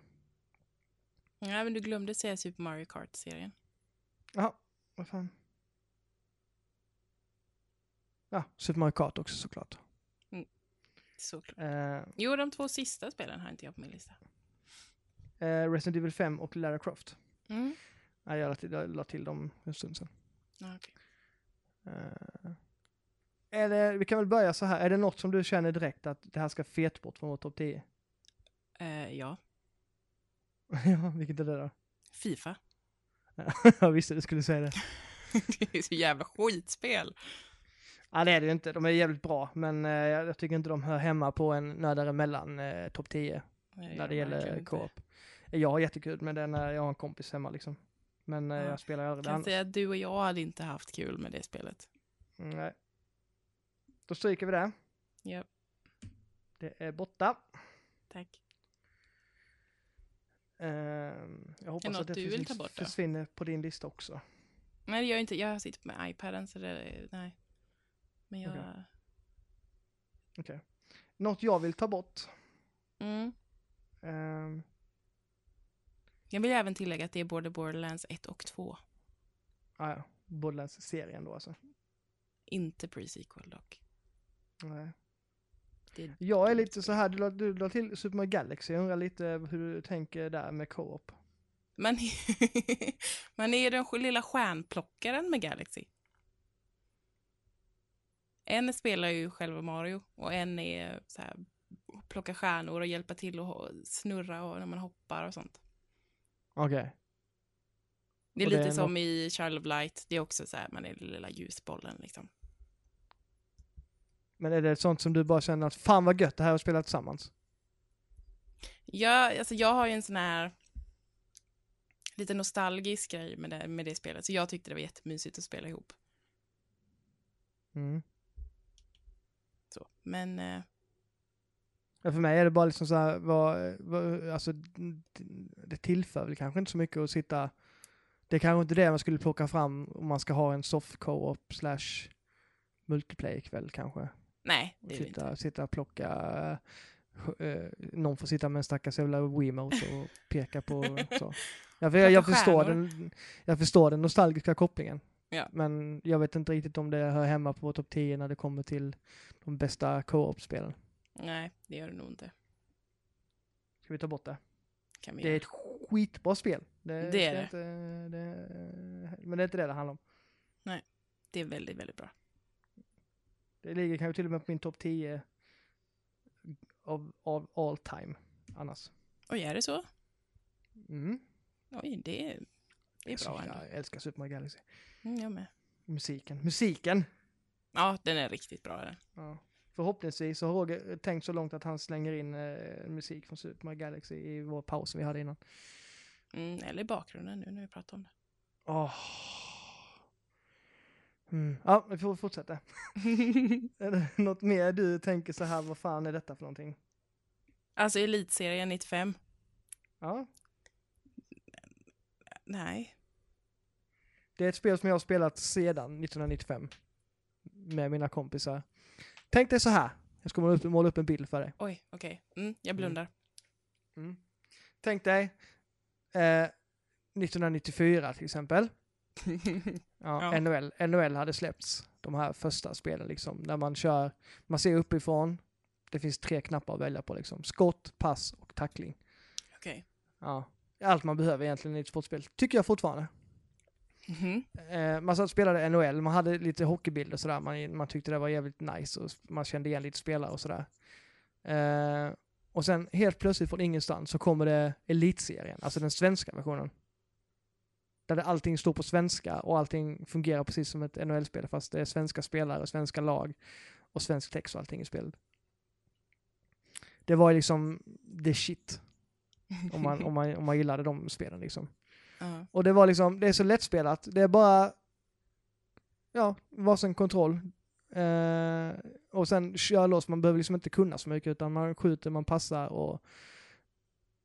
Ja, men du glömde säga Super Mario Kart-serien. Ja, vad fan. Ja, Super Mario Kart också såklart. Såklart. Eh, Jo, de två sista spelen har inte jag på min lista. eh, Resident Evil 5 och Lara Croft. Mm. Nej, jag la till, jag la till dem en stund sedan. Ja, okej. Är det, vi kan väl börja så här, är det något som du känner direkt att det här ska fet bort från vår topp 10? Eh, ja, ja, vilket är det då? Fifa. jag visste du skulle säga det. det är så jävla skitspel. Ja, det är det ju inte. De är jävligt bra, men eh, jag tycker inte de hör hemma på en när däremellan eh, topp 10 Nej, när det gäller co-op. Jag har jättekul med det när jag har en kompis hemma liksom. Men eh, Ja. jag spelar aldrig Kan annars. säga att du och jag hade inte haft kul med det spelet. Mm, Nej. Då stryker vi det. Ja, Det är borta. tack. Ehm, jag hoppas något att det du vill försvin- ta bort då? försvinner på din lista också. Nej, det gör jag inte. Jag sitter med iPaden så det är, nej. Men jag... Okej. Okej. Något jag vill ta bort. Mm. Ehm, Jag vill även tillägga att det är både Borderlands 1 och 2. ah, ja, Borderlands-serien då alltså. Inte pre-sequel dock. Nej. Det Jag är lite så här, du la, du la till Super Mario Galaxy, jag undrar lite hur du tänker där med co-op. Man, man är den lilla stjärnplockaren med Galaxy. En spelar ju själva Mario och en är så här, plocka stjärnor och hjälpa till ho- snurra och när man hoppar och sånt. Okej. Det är Och det lite är som i Child of Light. Det är också så här, man är den lilla ljusbollen liksom. Men är det sånt som du bara känner att fan vad gött det här att spela tillsammans? Jag, alltså jag har ju en sån här lite nostalgisk grej med det, med det spelet. Så jag tyckte det var jättemysigt att spela ihop. Mm. Så. Men eh, Ja, för mig är det bara liksom så här, vad, vad, alltså det tillför väl kanske inte så mycket att sitta, det är kanske inte det man skulle plocka fram om man ska ha en soft co-op slash multiplayer kväll kanske. Nej, det är det sitta, inte. sitta och plocka, eh, någon får sitta med en stackars jävla Wiimote och peka på så. Jag, jag, Plocka förstår den, jag förstår den nostalgiska kopplingen. Ja. Men jag vet inte riktigt om det hör hemma på topp 10 när det kommer till de bästa co-op-spelen. Nej, det gör det nog inte. Ska vi ta bort det? Kan vi Det är ett skitbra spel. Det, Det är jag det. Inte, det. Men det är inte det det handlar om. det är väldigt, väldigt bra. Det ligger kanske till och med på min topp 10 av, av all time annars. Oj, är det så? Mm. Oj, det är, det är bra ändå. jag älskar Super Mario Galaxy. Mm, jag med. Musiken. Musiken! Ja, den är riktigt bra den. Ja. Förhoppningsvis så har Roger tänkt så långt att han slänger in eh, musik från Super Mario Galaxy i vår paus som vi hade innan. Mm, eller i bakgrunden nu när vi pratar om det. Åh. Mm. Ja, vi får fortsätta. är det något mer du tänker så här, vad fan är detta för någonting? alltså Elitserien 95. Ja, Nej. det är ett spel som jag har spelat sedan 1995 med mina kompisar. Tänk dig så här, jag ska måla upp, måla upp en bild för dig. Oj, okej. Mm, jag blundar. Mm. Tänk dig eh, 1994 till exempel. Ja, Ja. NHL, NHL hade släppts, de här första spelen liksom, där man kör, man ser uppifrån, det finns tre knappar att välja på liksom, skott, pass och tackling. Okej. Ja, allt man behöver egentligen i ett sportspel, tycker jag fortfarande. Mhm. Eh, man satt och spelade NHL, man hade lite hockeybilder och sådär, man, man tyckte det var jävligt nice och man kände igen lite spelare och sådär. Eh, och sen helt plötsligt från ingenstans så kommer det Elitserien, alltså den svenska versionen. Där det allting står på svenska och allting fungerar precis som ett NHL-spel fast det är svenska spelare, svenska lag och svensk text och allting i spelet. Det var liksom the shit om man, om man, om man gillade de spelen liksom. Ja. Och det var liksom, det är så lättspelat. Det är bara, ja, varsin kontroll. Eh, och sen köra loss, man behöver liksom inte kunna så mycket utan man skjuter, man passar och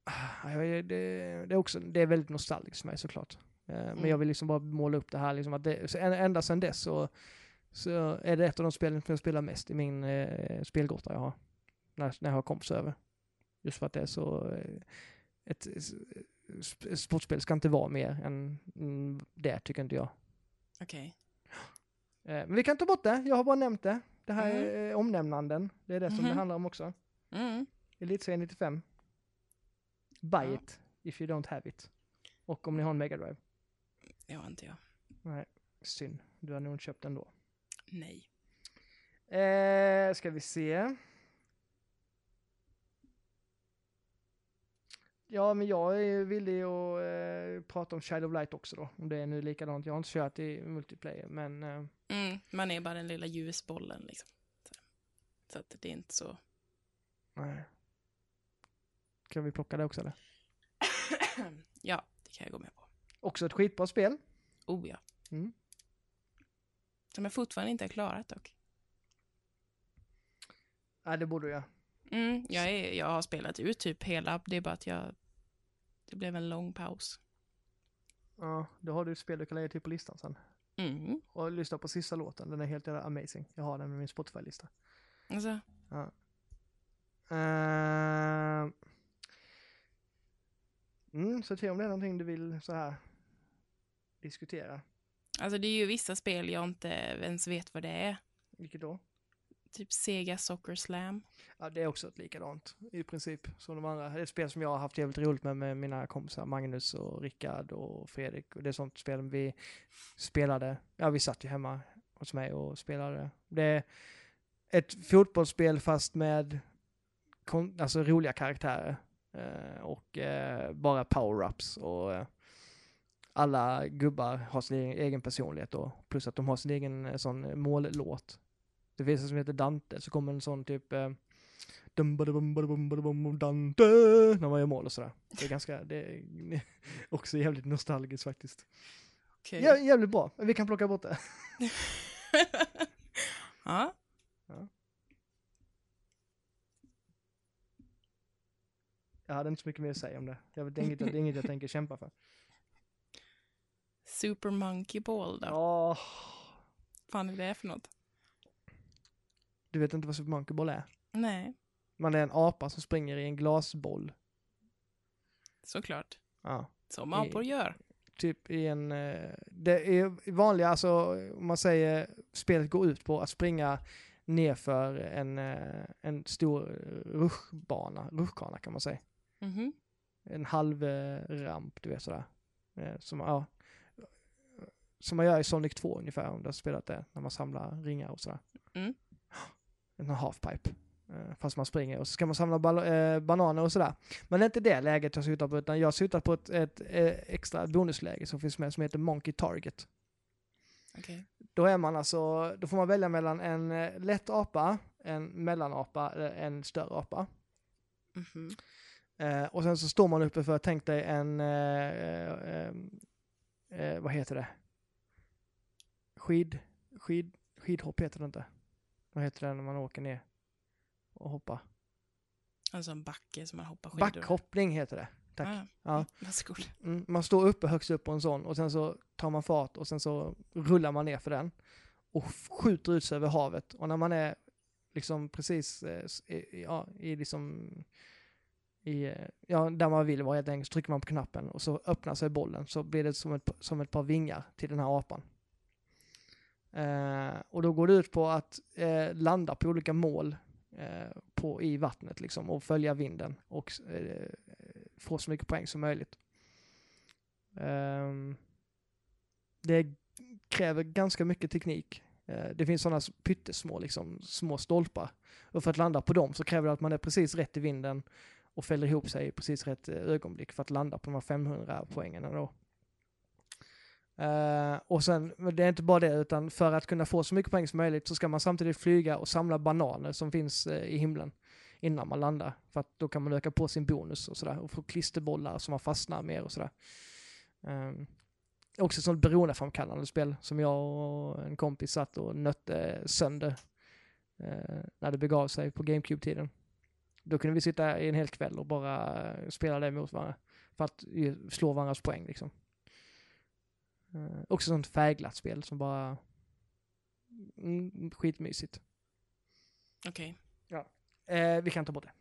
Ah, det, det, är också, det är väldigt nostalgiskt för mig såklart. Eh, Men Mm. jag vill liksom bara måla upp det här, liksom att det, så än- ända sedan dess så, så är det ett av de spelen som jag spelar mest i min eh, spelgrotta jag har. När, när jag har kompisar över. Just för att det är så, eh, ett, sp- sportspel ska inte vara mer än mm, det, tycker inte jag. Okej. Eh, Men vi kan ta bort det, jag har bara nämnt det. Det här Mm. är eh, omnämnanden, det är det som det Mhm. handlar om också. Mm. Elitserien 95. Buy Ja. it if you don't have it. Och om ni har en Mega Drive. Det har inte jag. Nej, synd. Du har nog inte köpt den då. Nej. Eh, ska vi se. Ja, men jag är villig att eh, prata om Child of Light också då. Om det är nu likadant. Jag har inte kört i multiplayer, men eh, Mm. Man är bara den lilla ljusbollen liksom. Så, så att det är inte så. nej. Kan vi plocka det också eller? ja, det kan jag gå med på. Också ett skitbra spel. Oh ja. Mm. Som jag fortfarande inte har klarat dock. Nej, det borde jag. Mm, jag, är, jag har spelat ut typ hela, det är bara att jag... Det blev en lång paus. Ja, då har du ett spel du kan lägga till på listan sen. Mm. Och lyssna på sista låten, den är helt jävla amazing. Jag har den med min Spotify-lista. Alltså, Uh, mm, så se om det är någonting du vill så här diskutera. alltså det är ju vissa spel jag inte ens vet vad det är. Vilket då? Typ Sega Soccer Slam. Ja, det är också ett likadant i princip som de andra. Det är ett spel som jag har haft jävligt roligt med med mina kompisar Magnus och Rickard och Fredrik. Och det är sånt spel vi spelade. Ja, vi satt ju hemma hos mig och spelade. Det är ett fotbollsspel fast med alltså roliga karaktärer. Eh, och eh, bara power-ups. Och eh, alla gubbar har sin egen, egen personlighet då. Plus att de har sin egen eh, sån mållåt. Det finns en som heter Dante, så kommer en sån typ eh, dum, badabum, badabum, badabum, Dante när man gör mål och sådär. Det är ganska, det är också jävligt nostalgiskt faktiskt. Okej. Ja, jävligt bra, vi kan plocka bort det. ja. Jag hade inte så mycket mer att säga om det. Jag vet, det, är inget, det är inget jag tänker kämpa för. Super Monkey Ball då? Ja, fan är det för något? du vet inte vad Super Monkey Ball är? Nej, Man är en apa som springer i en glasboll. såklart. Ja. Som apor gör. typ i en... eh, Det är vanliga, alltså om man säger spelet går ut på att springa nerför en, eh, en stor rutschbana, rutschkana kan man säga. Mhm. En halv eh, ramp, du vet sådär. Som, ja, som man gör i Sonic 2 ungefär, om du har spelat det, när man samlar ringar och sådär. Mm. En halfpipe. Eh, Fast man springer och så ska man samla eh, bananer och sådär. Men det är inte det läget jag syftar på, utan jag syftar på ett, ett, eh, extra bonusläge som finns med som heter Monkey Target. Okej. Då är man alltså, då får man välja mellan en lätt apa, en mellanapa, eller en större apa. Mhm. Eh, och sen så står man uppe för, tänk dig en, eh, eh, vad heter det? Skid, skid, skidhopp heter det inte. Vad heter det när man åker ner och hoppar? Alltså en backe som man hoppar skidor. Backhoppning heter det. Tack. Ah, Ja. varsågod. Mm, man står uppe högst upp på en sån och sen så tar man fart och sen så rullar man ner för den och skjuter ut sig över havet. Och när man är liksom precis eh, i, ja, i liksom i, eh, ja, där man vill vara helt enkelt, så trycker man på knappen och så öppnar sig bollen så blir det som ett, som ett par vingar till den här apan. Eh, och då går det ut på att eh, landa på olika mål eh, på, i vattnet liksom och följa vinden och eh, få så mycket poäng som möjligt. Ehm, det kräver ganska mycket teknik. Eh, det finns sådana pyttesmå liksom, små stolpar. Och för att landa på dem så kräver det att man är precis rätt i vinden och fäller ihop sig i precis rätt eh, ögonblick för att landa på de här 500 poängen då. Uh, och sen, det är inte bara det, utan för att kunna få så mycket poäng som möjligt så ska man samtidigt flyga och samla bananer som finns uh, i himlen innan man landar. För att då kan man öka på sin bonus och sådär och få klisterbollar som man fastnar mer och sådär. Um, också ett sånt beroendeframkallande spel som jag och en kompis satt och nötte sönder eh, när det begav sig på GameCube-tiden. Då kunde vi sitta i en hel kväll och bara spela det mot varandra för att slå varandras poäng liksom. Eh, också sånt färgglatt spel som bara mm, skitmysigt. Okej. Eh, vi kan ta bort det.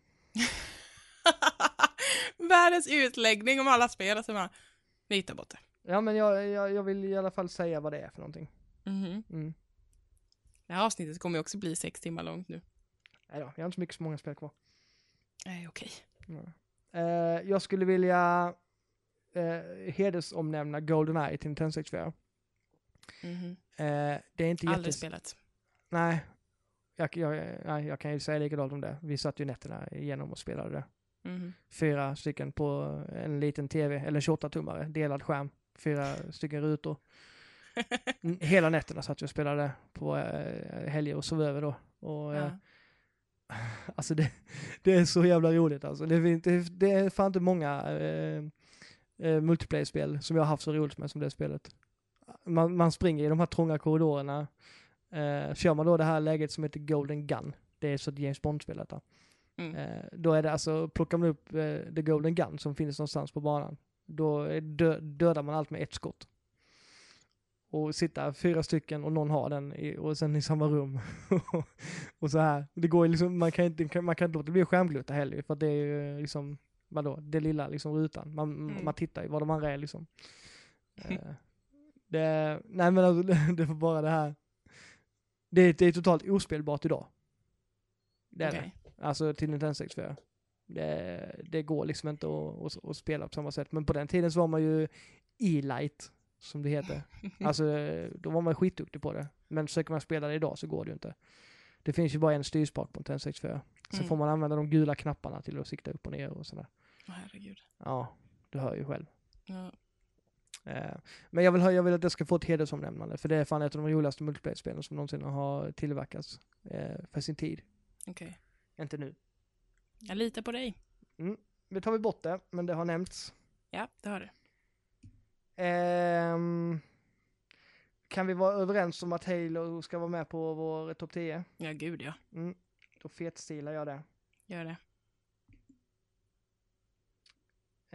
Världens utläggning om alla spel. Alltså bara, vi tar bort det. Ja men jag, jag, jag vill i alla fall säga vad det är för någonting. Mhm. Mm. Det här avsnittet kommer ju också bli sex timmar långt nu. Nej då, jag har inte så mycket så många spel kvar. Nej, okej. Eh, jag skulle vilja eh, hedersomnämna Goldeneye till Nintendo 64. Mhm. Eh, det är inte Aldrig jättes... spelat. Nej. Jag, jag, nej, jag kan ju säga likadant om det. Vi satt ju nätterna igenom och spelade det. Mhm. Fyra stycken på en liten tv, eller en 28-tummare, delad skärm. Fyra stycken rutor. Mm, Hela nätterna satt vi och spelade på eh, helger och sov över då. Och, eh, Ja. Alltså det, det är så jävla roligt alltså. Det, det, det är fan inte många eh, eh, multiplayer-spel som jag har haft så roligt med som det spelet. Man, man springer i de här trånga korridorerna. Eh, kör man då det här läget som heter Golden Gun, det är så ett James Bond-spel detta. Mm. Eh, då är det alltså, plockar man upp eh, The Golden Gun som finns någonstans på banan, då är dö, dödar man allt med ett skott. Och sitta fyra stycken och någon har den i, och sen i samma rum. och så här. Det går liksom, man kan inte, man kan inte låta bli skärmglutta heller för att det är ju liksom, vadå, det lilla liksom rutan. Man, Mm. man tittar ju var de andra är liksom. Eh, det, nej men alltså, det, det var bara det här. Det, det är totalt ospelbart idag. Det är det. Okej. Alltså till Nintendo 64. Det, det går liksom inte att, att, att spela på samma sätt. Men på den tiden så var man ju E-light, som det heter. Alltså då var man skitduktig på det. Men försöker man spela det idag så går det ju inte. Det finns ju bara en styrspak på Nintendo 64. Så Mm. får man använda de gula knapparna till att sikta upp och ner och sådär. Åh, herregud. Ja, du hör ju själv. Ja. Eh, Men jag vill, ha, jag vill att det ska få ett hedersomnämnande, för det är fan ett av de roligaste multiplayer-spelen som någonsin har tillverkats eh, för sin tid. Okej. Inte nu. Jag litar på dig. Nu tar vi bort det, men det har nämnts. Ja, det har du. Ehm, kan vi vara överens om att Halo ska vara med på vår topp 10? Ja, gud ja. Mm. Då fetstilar jag det. Gör det.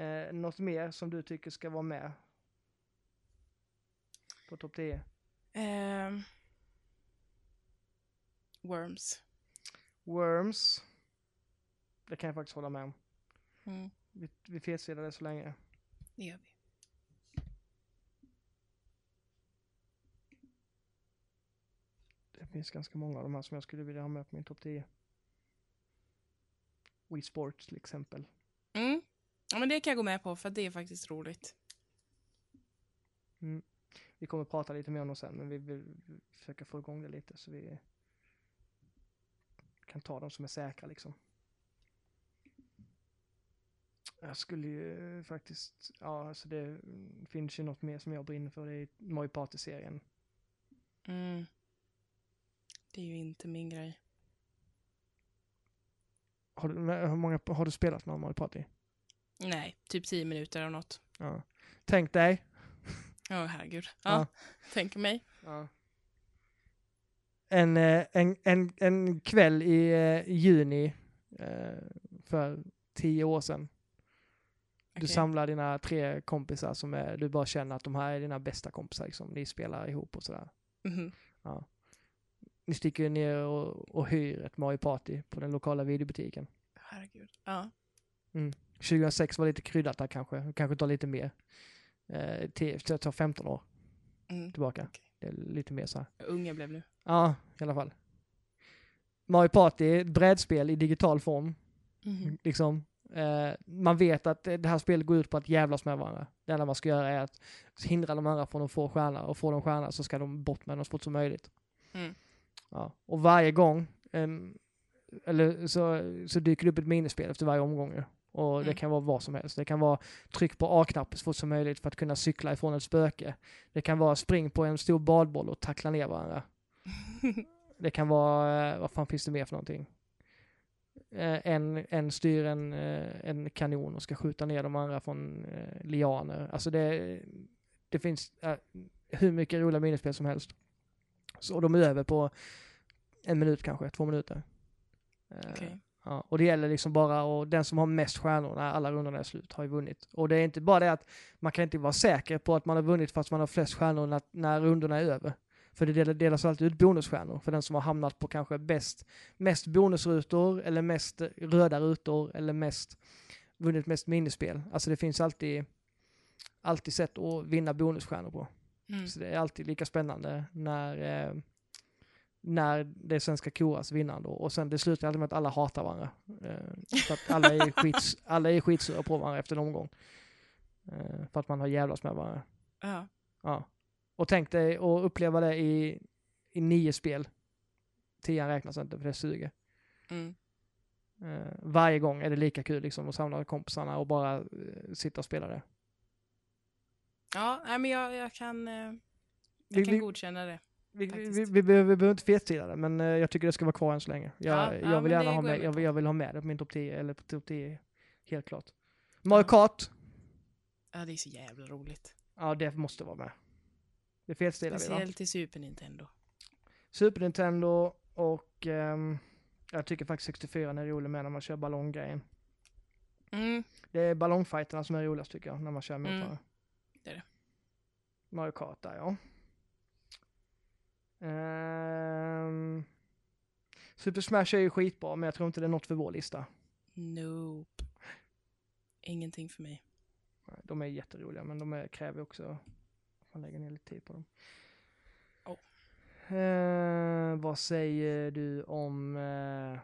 Eh, något mer som du tycker ska vara med på topp 10? Ehm. Worms. Worms. Det kan jag faktiskt hålla med om. Mm. Vi, vi fetstilar det så länge. Det gör vi. Det finns ganska många av de här som jag skulle vilja ha med på min topp 10. Wii Sports till exempel. Mm. Ja, men det kan jag gå med på för det är faktiskt roligt. Mm. Vi kommer prata lite mer om dem sen, men vi vill försöka få igång det lite så vi kan ta dem som är säkra liksom. Jag skulle ju faktiskt, ja alltså det finns ju något mer som jag brinner för, det är Mario Party-serien. Mm. Det är ju inte min grej. Har du, hur många, har du spelat någon Mario Party? Nej, typ tio minuter eller något. Ja. Tänk dig. Åh herregud. Ja, Ja. tänk mig. En, eh, en, en, en kväll i eh, juni eh, för tio år sedan. Du Okej. samlar dina tre kompisar som är, du bara känner att de här är dina bästa kompisar. Liksom. Ni spelar ihop och sådär. Mhm. Ja. Ni sticker ner och, och hyr ett Mario Party på den lokala videobutiken. Herregud. Ja. 2006 var lite kryddat där kanske, kanske tar lite mer. Eh, till, tar 15 år Mm. tillbaka. Okej. Det är lite mer så här. Ung jag blev nu. Ja, i alla fall. Mario Party är ett brädspel i digital form. Mhm. Liksom. Eh, man vet att det här spelet går ut på att jävlas med varandra. Det enda man ska göra är att hindra de andra från att få stjärna och får de stjärna så ska de bort med dem så fort som möjligt. Mm. Ja. Och varje gång em, eller så, så dyker det upp ett minispel efter varje omgång. ju. Och det Mm. kan vara vad som helst. Det kan vara tryck på A-knappen så fort som möjligt för att kunna cykla ifrån ett spöke. Det kan vara spring på en stor badboll och tackla ner varandra. Det kan vara, eh, vad fan finns det mer för någonting? Eh, En, en styr en, eh, en kanon och ska skjuta ner de andra från lianer. Alltså det, det finns eh, hur mycket roliga minispel som helst. Så de är över på en minut kanske, två minuter. Eh, Okej. Ja, och det gäller liksom bara, och den som har mest stjärnor när alla rundorna är slut har ju vunnit. Och det är inte bara det att man kan inte vara säker på att man har vunnit fast man har flest stjärnor när, när rundorna är över. För det del- delas alltid ut bonusstjärnor för den som har hamnat på kanske bäst, mest bonusrutor eller mest röda rutor eller mest, vunnit mest minispel. Alltså det finns alltid, alltid sätt att vinna bonusstjärnor på. Mm. Så det är alltid lika spännande när, eh, när det sen ska koras vinnaren då. Och sen det slutar alltid med att alla hatar varandra. Eh, för att alla är, skits, alla är skitsura på varandra efter en omgång. Eh, för att man har jävlas med varandra. Ja. Ja. Och tänk dig att uppleva det i, i nio spel. Tian räknas inte för det suger. Mm. Eh, varje gång är det lika kul liksom att samla kompisarna och bara eh, sitta och spela det. Ja, nej, men jag, jag kan, eh, jag Vi- kan vi- godkänna det. Vi, vi, vi, behöver, inte fetstila det, men eh, jag tycker det ska vara kvar än så länge. Jag, Ja, ja, jag men vill gärna ha med, jag, jag vill ha med det på min topp 10, eller på topp 10, helt klart. Mario Ja. Kart, Ja, det är så jävla roligt. ja det måste vara med. Det fetstilar vi va? Speciellt i Super Nintendo. Super Nintendo och ehm, jag tycker faktiskt 64 är rolig med när man kör ballonggrejen. Mm. Det är ballongfighterna som är roligast tycker jag, när man kör mot Mm, varandra. det är det. Mario Kart där ja. Ehm, Super Smash är ju skitbra, men jag tror inte det är något för vår lista. Nope. Ingenting för mig. De är jätteroliga, men de är, kräver också att man lägger ner lite tid på dem. Oh. Eh, vad säger du om... Eh,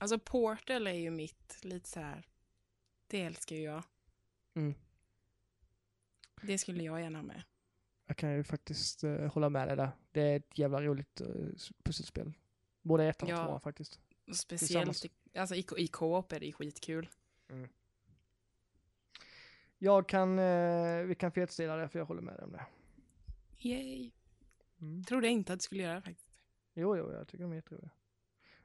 Alltså Portal är ju mitt, lite så här. Det älskar ju jag. mm, Det skulle jag gärna ha med. jag kan ju faktiskt eh, hålla med dig där. Det är ett jävla roligt uh, pusselspel. Både ettan och Ja. tvåan faktiskt. Speciellt i, alltså i, i co-op är det skitkul. Jag kan, eh, vi kan fetstila det för jag håller med dig om det. Yay. Mm. Trodde jag inte att det skulle göra det faktiskt. Jo, jo, jag tycker de är jätteroliga.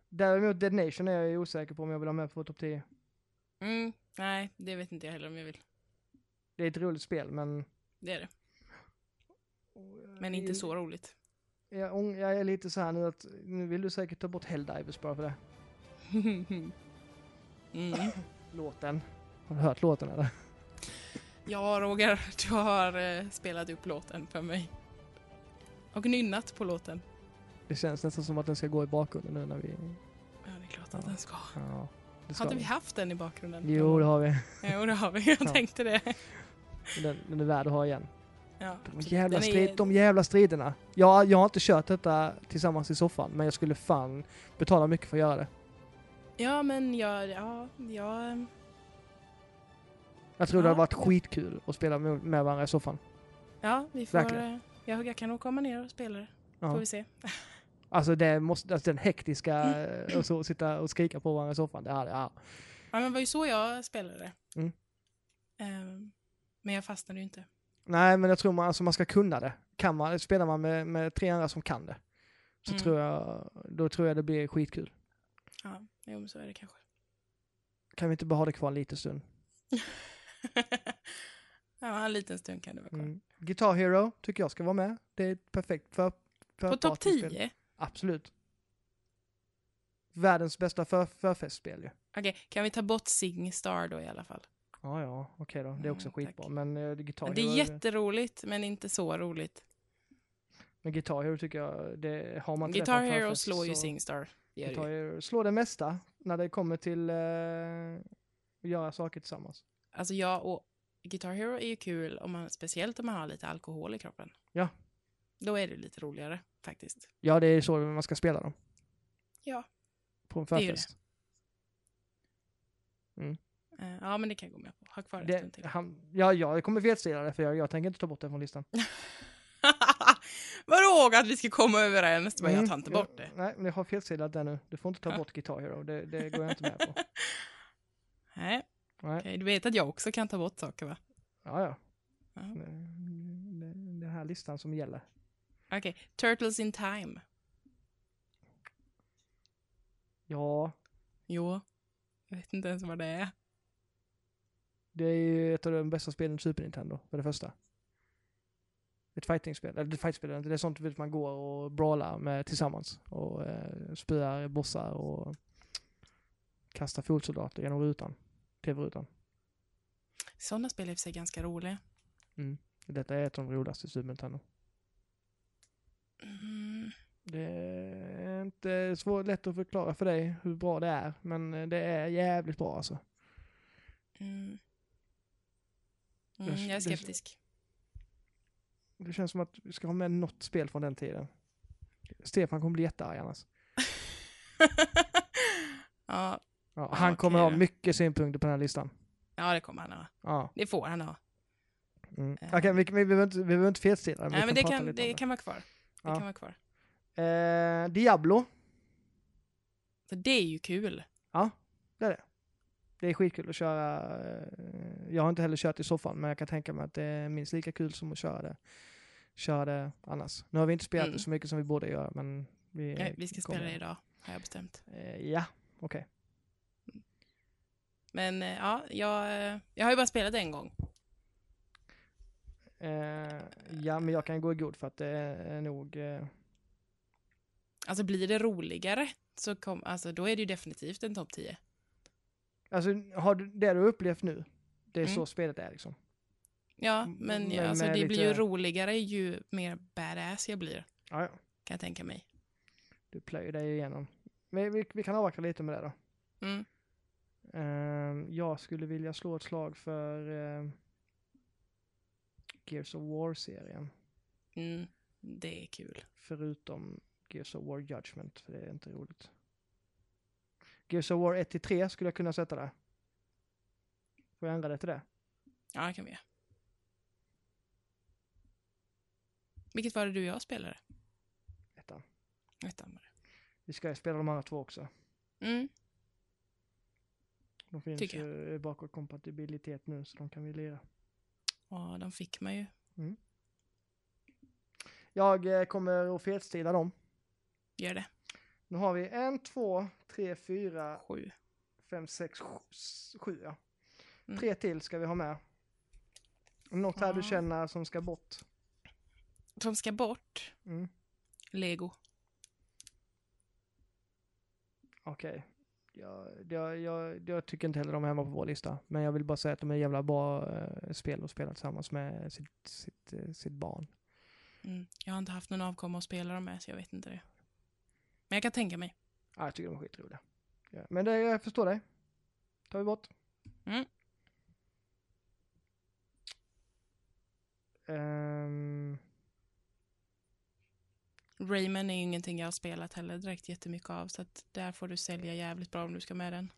Däremot Dead Nation är jag osäker på om jag vill ha med på topp 10. Mm, nej, det vet inte jag heller om jag vill. Det är ett roligt spel, men... Det är det. Men inte så roligt. Jag, jag är lite så här nu att nu vill du säkert ta bort Helldivers bara för det. mm. Låten. Har du hört låten eller? Ja, Roger, du har eh, spelat upp låten för mig. Och nynnat på låten. Det känns nästan som att den ska gå i bakgrunden nu när vi... Ja, det är klart Ja. att den ska. Ja, ska Hade vi haft den i bakgrunden? Jo, det har vi. Jo, det har vi. Jag Ja. tänkte det. Den, den är värd att ha igen. Ja, De absolut. jävla, är- strid, de jävla striderna. Jag, jag har inte kört detta tillsammans i soffan, men jag skulle fan betala mycket för att göra det. Ja, men jag... Ja, jag... Jag tror det Ja. hade varit skitkul att spela med, med varandra i soffan. Ja, vi får... Verkligen. Jag, jag kan nog komma ner och spela det. Ja. Får vi se. Alltså, det måste, alltså den hektiska, eh, och så sitta och skrika på varandra i soffan, det hade, ja. Ja, men det var ju så jag spelade det. Mm. Ehm, men jag fastnade ju inte. Nej, men jag tror man, alltså man ska kunna det. Kan man, spelar man med, med tre andra som kan det, så Mm. tror jag, då tror jag det blir skitkul. Ja, jo, men så är det kanske. Kan vi inte bara ha det kvar en liten stund? ja, en liten stund kan det vara kvar. Mm. Guitar Hero tycker jag ska vara med. Det är perfekt för, för På topp partyspel. 10? Absolut. Världens bästa för, förfestspel ju. Okej, kan vi ta bort Singstar då i alla fall? Ja, ja, okej då. Det är också Mm, skitbra. tack. Men uh, Guitar Det är jätteroligt, men inte så roligt. men Guitar Hero tycker jag, det har man det Guitar Hero förfest slår ju så- Singstar. Det gör det Guitar ju. Hero slår det mesta när det kommer till uh, att göra saker tillsammans. Alltså jag och Guitar Hero är ju kul, om man, speciellt om man har lite alkohol i kroppen. Ja. Då är det lite roligare faktiskt. Ja, det är så man ska spela dem. Ja. På en Det är ju förfest. Eh, ja, men det kan jag gå med på. Ha kvar Det, till. han, ja, jag kommer felstila det för jag, jag tänker inte ta bort det från listan. Vadå att vi ska komma överens? Men jag Mm, tar inte bort det. Nej, men jag har felstilat det nu. Du får inte ta bort Guitar Hero. Det, det går jag inte med på. Nej, Nej. okej. Du vet att jag också kan ta bort saker va? Ja, ja. Ja. Det, det, det den här listan som gäller. Okej, Turtles in Time. Ja, Jo, jag vet inte ens vad det är. Det är ju ett av de bästa spelen i Super Nintendo, för det första. Ett fightingspel, eller ett fightspel, det är sånt vet, man går och brawlar med tillsammans. Och eh, spöar bossar och kastar fotsoldater genom rutan. TV-rutan. Sådana spel är i och för sig ganska roliga. Detta är ett av de roligaste i Super Nintendo. Mm. Det är inte så lätt att förklara för dig hur bra det är, men det är jävligt bra alltså. Mm. Det- Mm, jag är det- skeptisk. Det känns som att vi ska ha med något spel från den tiden. Stefan kommer bli jättearg annars. ja, Ja, Ja, han kommer ha mycket synpunkter på den här listan. ja, det kommer han ha. Ja. Det får han ha. Mm. Eh. Okej, vi, vi, vi, behöver inte, vi behöver inte vi Nej, men det kan, det om kan vara kvar. Det Ja. kan vara kvar. Eh, Diablo, För det är ju kul. det är det. Det är skitkul att köra. eh, Jag har inte heller kört i soffan, men jag kan tänka mig att det är minst lika kul som att köra det, köra det annars. Nu har vi inte spelat Mm. det så mycket som vi borde göra, men vi, Nej, vi ska kommer- spela det idag, har jag bestämt. Eh, ja, okej. Men eh, ja, jag, jag har ju bara spelat en gång. Ja, men jag kan gå i god för att det är nog... Alltså blir det roligare, så kom, alltså, då är det ju definitivt en topp 10. Alltså, har du, det du upplevt nu, det är Mm. så spelet är liksom. Ja, men, men alltså, det blir ju lite- roligare ju mer badass jag blir, Ja, ja. kan jag tänka mig. Du plöjer dig igenom. Men vi, vi kan avvakta lite med det då. Mm. Ehm, jag skulle vilja slå ett slag för ehm, Gears of War-serien. Mm, det är kul. Förutom Gears of War Judgment, för det är inte roligt. Gears of War 1-3 skulle jag kunna sätta där. Får jag ändra det till det? Ja, det kan vi göra. Vilket var det du och jag spelade? Ettan. Ettan var det. Vi ska spela de andra två också. Mm. De finns Tycker ju bakåt kompatibilitet nu så de kan vi lira. Ja, de fick man ju. Jag eh, kommer att felstila dem. Gör det. Nu har vi en, två, tre, fyra, Sju. fem, sex, sju, sju ja. Mm. Tre till ska vi ha med. Något här du Ja. känner som ska bort? Som ska bort. Mm. Lego. Okej. Jag, jag, jag, jag tycker inte heller de är hemma på vår lista. Men jag vill bara säga att de är jävla bra eh, spel att spela tillsammans med sitt, sitt, eh, sitt barn. Mm. Jag har inte haft någon avkomma att spela dem med, så jag vet inte det. Men jag kan tänka mig. Ja, jag tycker de är skitroliga. Ja. Men det, jag förstår dig. tar vi bort. Mm. Ehm, Rayman är ju ingenting jag har spelat heller direkt jättemycket av, så att där får du sälja jävligt bra om du ska med den.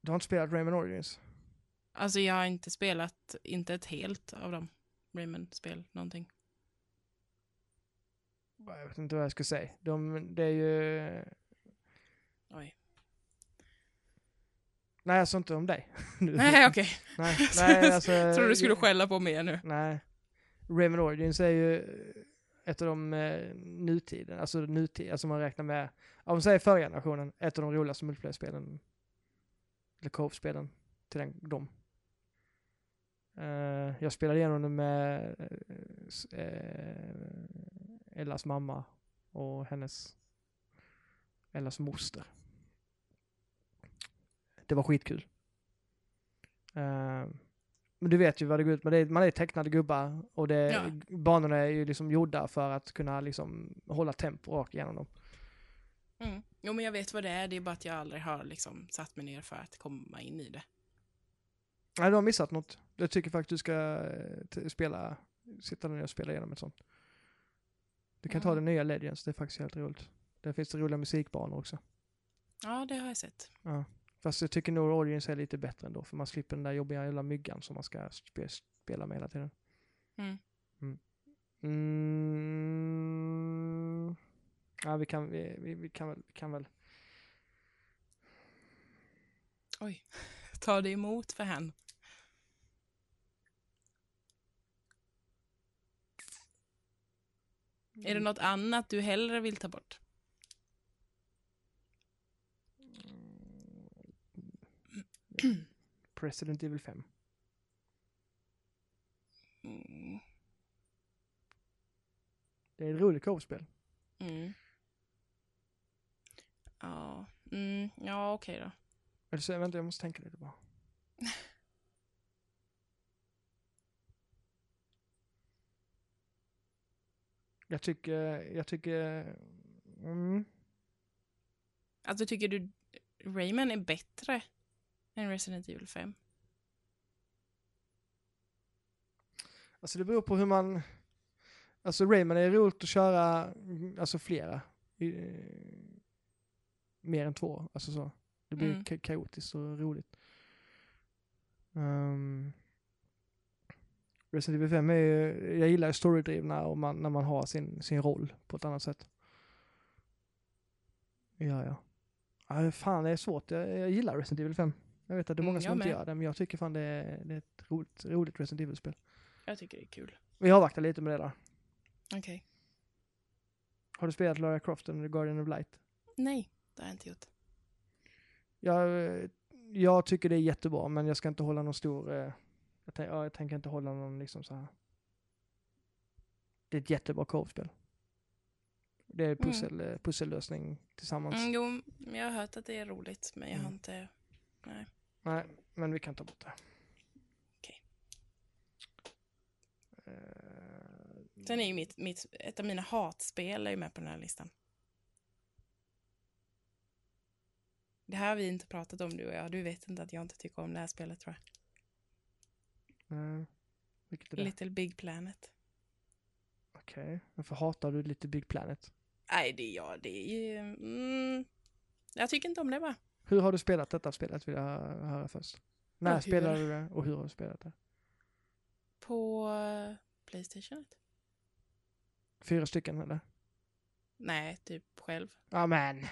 du har inte spelat Rayman Origins? Alltså jag har inte spelat, inte ett helt av dem. Rayman-spel, någonting. Jag vet inte vad jag ska säga. De, det är ju... Oj. Nej, alltså inte om dig. Nej, okej. nej, nej, alltså, Jag trodde du skulle skälla på mig nu. Nej. Rayman Origins är ju ett av de eh, nutiden, alltså nutid, alltså man räknar med, om man säger förra generationen, ett av de roligaste multiplayer-spelen, eller co-spelen till den, dem. Eh, jag spelade igenom det med eh, s- eh, Ellas mamma och hennes, Ellas moster. Det var skitkul. Eh, men du vet ju vad det går ut med. Det är, man är tecknade gubbar och det, Ja. banorna är ju liksom gjorda för att kunna liksom hålla tempo rakt igenom dem. Mm. Jo, men jag vet vad det är. Det är bara att jag aldrig har liksom satt mig ner för att komma in i det. Nej, du har missat något. Jag tycker faktiskt du ska eh, spela, sitta ner och spela igenom ett sånt. Du kan ta Mm. det nya Legends, det är faktiskt helt roligt. Där finns det roliga musikbanor också. Ja, det har jag sett. Ja. Fast jag tycker nog Origins är lite bättre ändå, för man slipper den där jobbiga jävla myggan som man ska spe, spela med hela tiden. Mm. Mm. Ja, vi kan, vi, vi, vi kan väl, vi kan väl. Oj. Ta det emot för hen. Är det något annat du hellre vill ta bort? President Evil 5. Mm. Det är ett roligt co-spel. Mm. Ja, mm. ja okej då. Eller så, vänta, jag måste tänka lite bara. Jag tycker, jag tycker, mm, Alltså tycker du Rayman är bättre än Resident Evil 5? alltså det beror på hur man, alltså Rayman är roligt att köra, alltså flera, mer än två, alltså så. Det blir Mm. ka- kaotiskt och roligt. Um, Resident Evil 5 är ju, jag gillar ju storydrivna och man, när man har sin, sin roll på ett annat sätt. Ja, ja. Ja, fan det är svårt. Jag, jag gillar Resident Evil 5. Jag vet att det är många Mm, som inte gör det, men jag tycker fan det är, det är ett roligt, roligt Resident Evil-spel. Jag tycker det är kul. Vi avvaktar lite med det där. Okej. Har du spelat Lara Croft the Guardian of Light? Nej, det har jag inte gjort. Jag, eh, jag tycker det är jättebra, men jag ska inte hålla någon stor... Jag, ja, jag tänker inte hålla någon liksom så här. Det är ett jättebra co-spel. Det är pussel, eh, pussellösning tillsammans. Mm, jo, jag har hört att det är roligt, men jag har Mm. inte... Nej. Nej, men vi kan ta bort det. Okej. Eh, Sen är ju mitt, mitt, ett av mina hatspel är ju med på den här listan. Det här har vi inte pratat om du och jag. Du vet inte att jag inte tycker om det här spelet tror jag. Eh, vilket är det? Little Big Planet. Okej. Varför hatar du lite Big Planet? Nej, det är jag. Det är ju... Mm, jag tycker inte om det bara. Hur har du spelat detta spelet vill jag hö- höra först. När Och hur? spelade du det och hur har du spelat det? På eh, Playstation? Fyra stycken eller? Nej, typ själv. Ja men.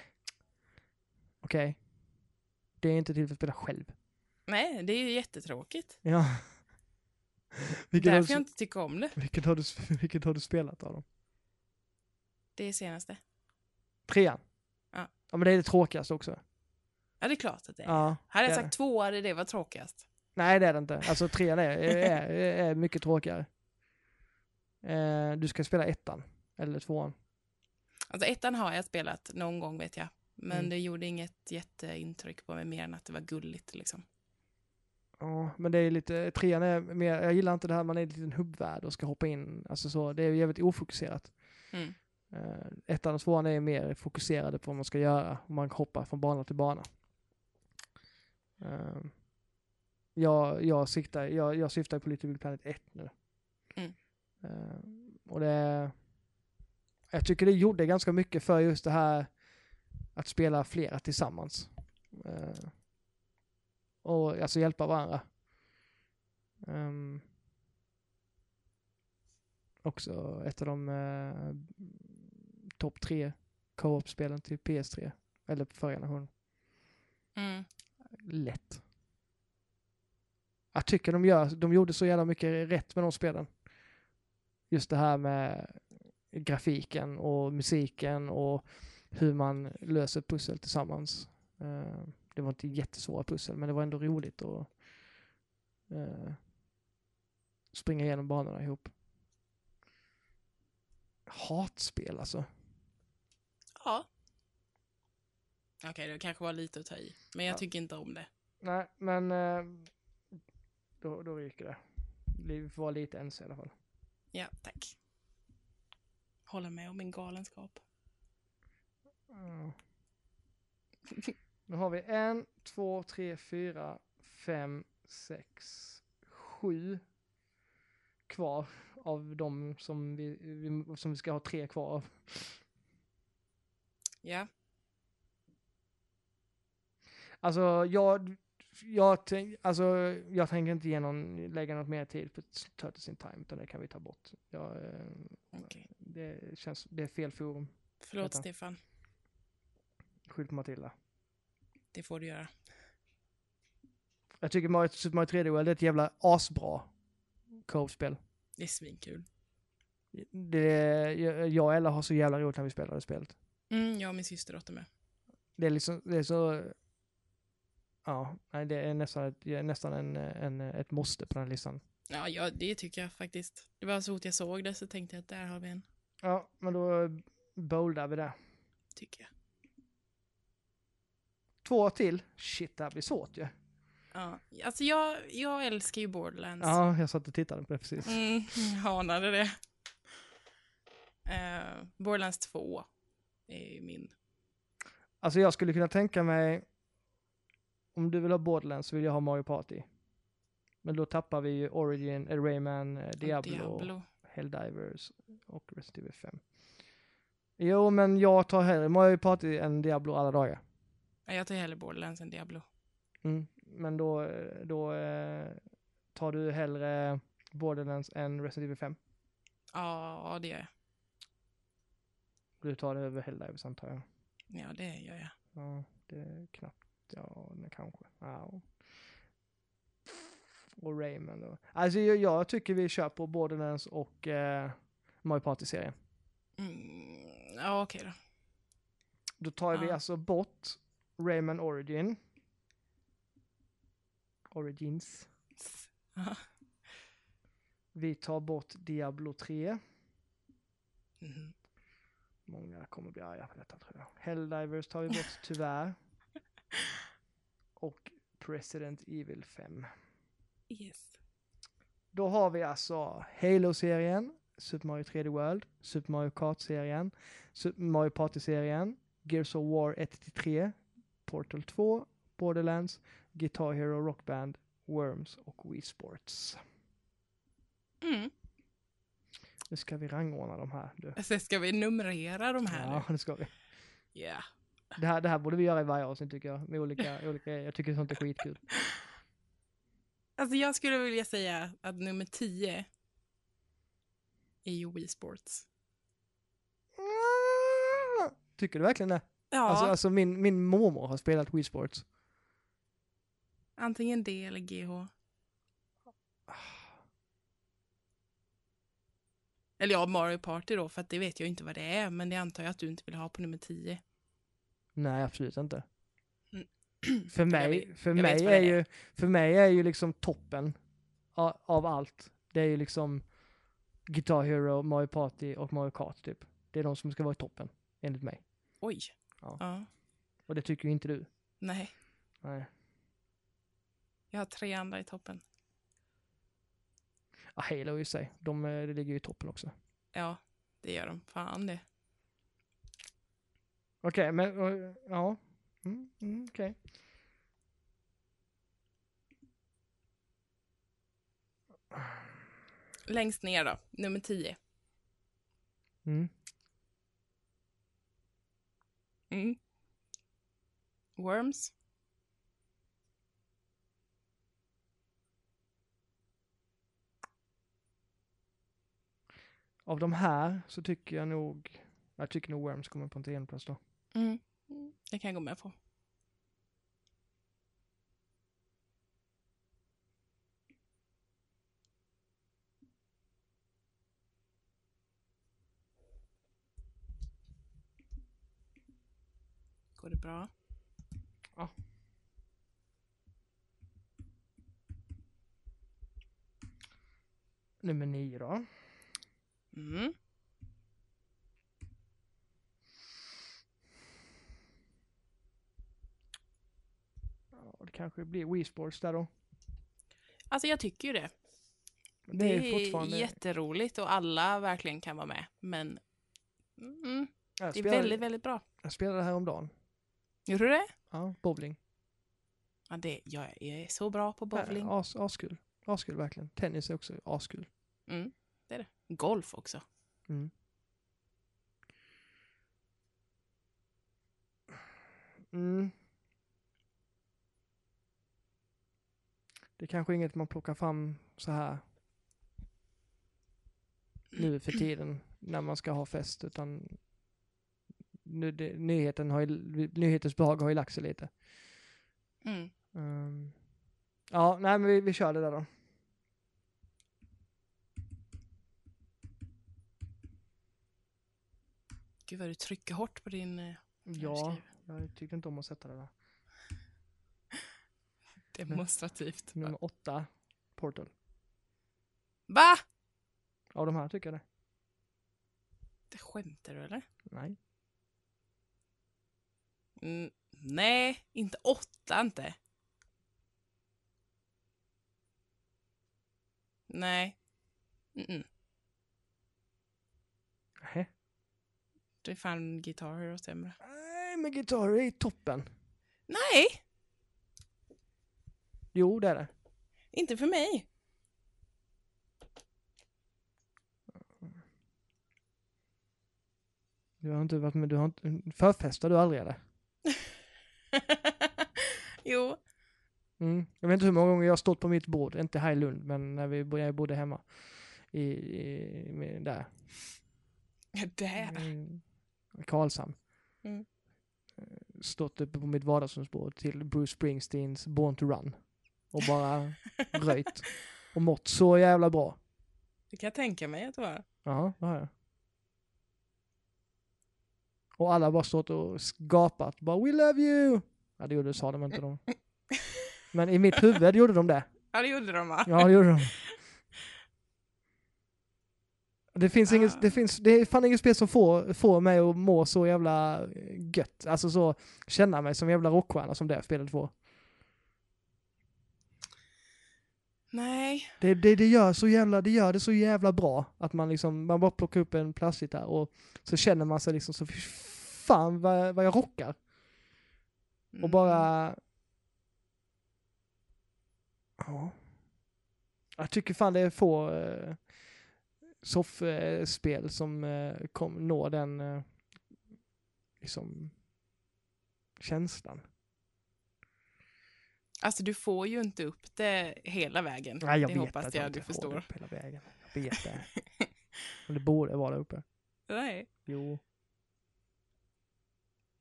Okej. Det är inte till för att spela själv. Nej, det är ju jättetråkigt. Ja. Vilket, har Därför jag du, inte tycker om det. vilket, har du, vilket har du spelat av dem? Det senaste. Trean? Ja. Ja men det är det tråkigaste också. Ja, det är klart att det är. Ja. Hade jag sagt två hade det var tråkigast. Nej det är det inte. Alltså trean är, är, är mycket tråkigare. Eh, du ska spela ettan. Eller tvåan. Alltså ettan har jag spelat någon gång vet jag. Men Mm. det gjorde inget jätteintryck på mig mer än att det var gulligt liksom. Ja, men det är lite, trean är mer, jag gillar inte det här man är en liten hubbvärld och ska hoppa in, alltså så, det är jävligt ofokuserat. Mm. Uh, ettan och tvåan är mer fokuserade på vad man ska göra, och man hoppar från bana till bana. Uh, jag, jag, siktar, jag, jag syftar på Little Big Planet 1 nu. Mm. Eh, och det, jag tycker det gjorde ganska mycket för just det här att spela flera tillsammans. Eh, och alltså hjälpa varandra. Ehm, också ett av de uh, topp tre co-op-spelen till PS3. Eller på förra generationen. Mm. Lätt. Jag tycker de gör, de gjorde så jävla mycket rätt med de spelen. Just det här med grafiken och musiken och hur man löser pussel tillsammans. Eh, det var inte jättesvåra pussel, men det var ändå roligt att eh, springa igenom banorna ihop. Hatspel alltså. Ja. Okej, det kanske var lite att ta i. Men jag Ja. tycker inte om det. Nej, men eh, då, då ryker det. Vi får vara lite ense i alla fall. Ja, tack. Hålla med om min galenskap. Mm. Nu har vi en, två, tre, fyra, fem, sex, sju kvar av de som vi, vi, som vi ska ha tre kvar av. Ja. Alltså jag, jag, tänk, alltså, jag tänker inte ge någon, lägga något mer tid på Turtles in Time, utan det kan vi ta bort. Jag, eh, Okej. det känns, det är fel forum. Förlåt, Vänta. Stefan. Skyll på Matilda. Det får du göra. Jag tycker Mario, Super Mario 3D World är ett jävla asbra co-op-spel. Det är svinkul. Det, jag jag och Ella har så jävla roligt när vi spelar det spelet. Mm, jag och min syster åt med. Det är liksom, det är så... Ja, nej, det är nästan, ett, nästan en, en, ett måste på den här listan. Ja, ja, det tycker jag faktiskt. Det var så fort jag såg det så tänkte jag att där har vi en. Ja, men då boldar vi det. Tycker jag. Två till. Shit, det här blir svårt ju. Ja, alltså jag, jag älskar ju Borderlands. Ja, jag satt och tittade på det precis. Mm, jag anade det. Uh, Borderlands 2 är ju min. Alltså jag skulle kunna tänka mig, om du vill ha Borderlands så vill jag ha Mario Party. Men då tappar vi ju Origin, eh, Rayman, eh, Diablo, Diablo. Helldivers och Resident Evil 5. Jo, men jag tar hellre Mario Party än Diablo alla dagar. Ja, Jag tar hellre Borderlands än Diablo. Mm. Men då, då eh, tar du hellre Borderlands än Resident Evil 5. Ja, det gör jag. Du tar det över Helldivers antar jag. Ja, det gör jag. Ja, det är knappt. Ja, kanske. Ja. Och Rayman då. Alltså jag, jag tycker vi kör på Borderlands och eh, Mario Party-serien. Mm, ja, okej då. Då tar vi Ja. alltså bort Rayman Origin. Origins. Vi tar bort Diablo 3. Mhm. Många kommer bli arga på detta tror jag. Helldivers tar vi bort tyvärr. Och President Evil 5. Yes. Då har vi alltså Halo-serien, Super Mario 3D World, Super Mario Kart-serien, Super Mario Party-serien, Gears of War 1-3, Portal 2, Borderlands, Guitar Hero Rock Band, Worms och Wii Sports. Mm. Nu ska vi rangordna de här. Du. Sen ska vi numrera de här Ja, det ska vi. nu. Ja. Det här, det här borde vi göra i varje avsnitt tycker jag. Med olika, olika Jag tycker sånt är skitkul. Alltså jag skulle vilja säga att nummer 10 är ju Wii Sports. Ah! Tycker du verkligen det? Ja, Alltså, alltså min, min mormor har spelat Wii Sports. antingen det eller GH. Eller ja, Mario Party då, för att det vet jag inte vad det är, men det antar jag att du inte vill ha på nummer 10. Nej, absolut inte. Mm. För mig, vet- för mig är är. ju, för mig är ju liksom toppen av, av allt. Det är ju liksom Guitar Hero, Mario Party och Mario Kart typ. Det är de som ska vara i toppen, enligt mig. Oj. Ja. ja. Och det tycker ju inte du. Nej, Nej. jag har tre andra i toppen. Ja, Halo i sig, de, eh, ligger ju i toppen också. Ja, det gör de. Fan det. Okej, men eh, ja. Mm, mm, Okej. Längst ner då, nummer 10. Mm. Mm. Worms. Av de här så tycker jag nog, jag tycker nog Worms kommer på en tiondeplats då. Mm. Det kan jag gå med på. Går det bra? Nummer nio då. Mm. Ja, det kanske blir Wii Sports där då. Alltså jag tycker ju det. Det, Det är fortfarande... jätteroligt och alla verkligen kan vara med. Men mm, det är väldigt, väldigt bra. jag spelade här om dagen. Gjorde du det? Ja, bowling. Ja, det, jag är så bra på bowling. Ja, As, askul. Askul verkligen. Tennis är också askul. Mm, det är det. Golf också. Mm. Mm. Det är kanske inget man plockar fram så här nu för tiden när man ska ha fest utan nu det, nyheten har ju, nyhetens behag har ju lagt sig lite. Mm. Ehm, ja, nej men vi, vi kör det där då. Gud vad du trycker hårt på din... eh, Ja, jag tyckte inte om att sätta det där. Demonstrativt. Nummer åtta, Portal. Va? Av de här tycker jag det. Det skämtar du eller? Nej. Mm, nej, inte åtta inte. Nej. Nähä. Det är fan Guitar Hero sämre. Nej, men Guitar är toppen. Nej, Jo, det är det. inte för mig. Du har inte varit med, du har inte, förfestar du aldrig eller? jo. Mm. Jag vet inte hur många gånger jag har stått på mitt bord, inte här i Lund, men när vi jag bodde hemma. I, i där. Där. Mm. Karlshamn. Mm. Eh, Stått uppe på mitt vardagsrumsbord till Bruce Springsteens Born to Run. Och bara röjt. Och mått så jävla bra. Det kan jag tänka mig att det var. Ja, det har jag. Och alla bara stått och gapat. Bara We love you! Ja, det gjorde, sa de inte de. Men i mitt huvud gjorde de det. Ja, det gjorde de va? Ja, det gjorde de. Det finns Ah. inget, det finns, det är fan inget spel som får, får mig att må så jävla gött. Alltså så, känna mig som jävla rockstjärna som det spelet får. Nej. Det, det, det gör så jävla, det gör det så jävla bra. Att man liksom, man bara plockar upp en plastgitarr och så känner man sig liksom så, "Fy fan vad, vad jag rockar. Och Mm. bara... Ja. Jag tycker fan det är få eh, soffspel som eh, kom, når den eh, liksom känslan. Alltså du får ju inte upp det hela vägen. Nej, jag det vet hoppas att jag, jag du förstår. upp hela vägen. Jag vet det. Men det borde vara uppe. Nej. Jo.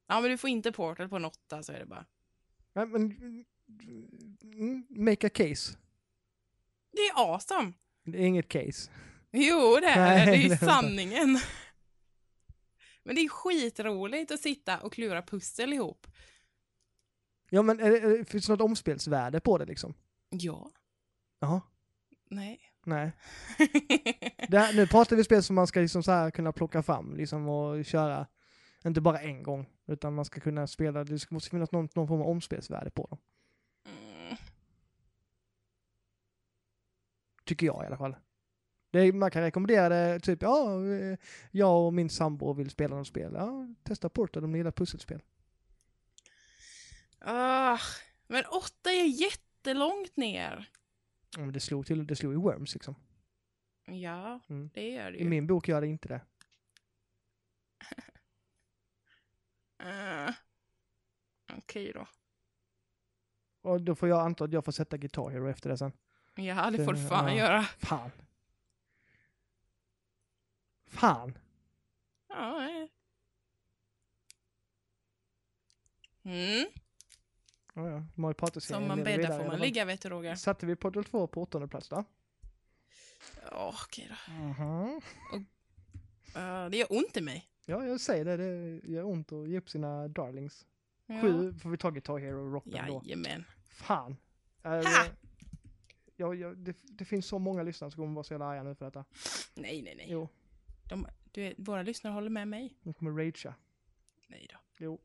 Ja, men du får inte Portal på en åtta så är det bara. Nej, men... mm, Make a case. Det är awesome. Det är inget case. Jo, det är det. Är ju sanningen. Men det är skitroligt att sitta och klura pussel ihop. Ja men är det, är det, finns det något omspelsvärde på det liksom? Ja. Jaha. Nej. Nej. Det här, nu pratar vi spel som man ska liksom så här kunna plocka fram liksom och köra, inte bara en gång, utan man ska kunna spela, det måste finnas någon, någon form av omspelsvärde på dem. Mm. Tycker jag i alla fall. Det är, man kan rekommendera det, typ, ja, eh, jag och min sambo vill spela något spel. Ja, testa Portal om ni gillar pusselspel. Ah, men åtta är jättelångt ner. Ja, men det slog till, det slog i Worms liksom. Ja, Mm. det gör det I ju. min bok gör det inte det. Ah. Okej då. Och då får jag anta att jag får sätta Guitar Hero efter det sen. Ja, det får du fan ja. göra. Fan. Fan. Ja, nej. Mm. Ja, ja. Party-serien Som man bäddar i får man ligga, vet du Roger. Satte vi Portal 2 på åttonde plats då? Ja, okej då. Mhm. Ja, det gör ont i mig. Ja, jag säger det. Det gör ont att ge upp sina darlings. Ja. Sju får vi ta Guitar Hero Rock då. Jajamän. Fan. Äh, Ha! ja, ja, det, det finns så många lyssnare som kommer vara så jävla arga nu för detta. Nej, nej, nej. Jo, De, du, våra lyssnare håller med mig. de kommer ragea. Nej då. Jo.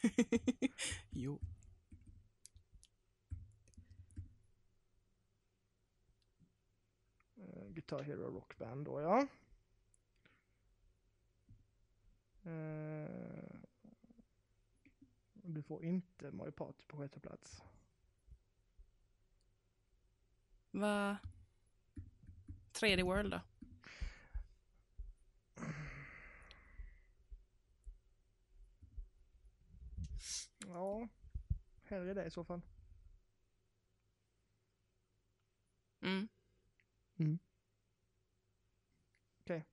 jo. Guitar Hero Rock Band då, ja. Eh, du får inte Mario Party på sjätte plats. Vad... 3D World då? Ja, hellre det i så fall. Mm. Mm. Okej.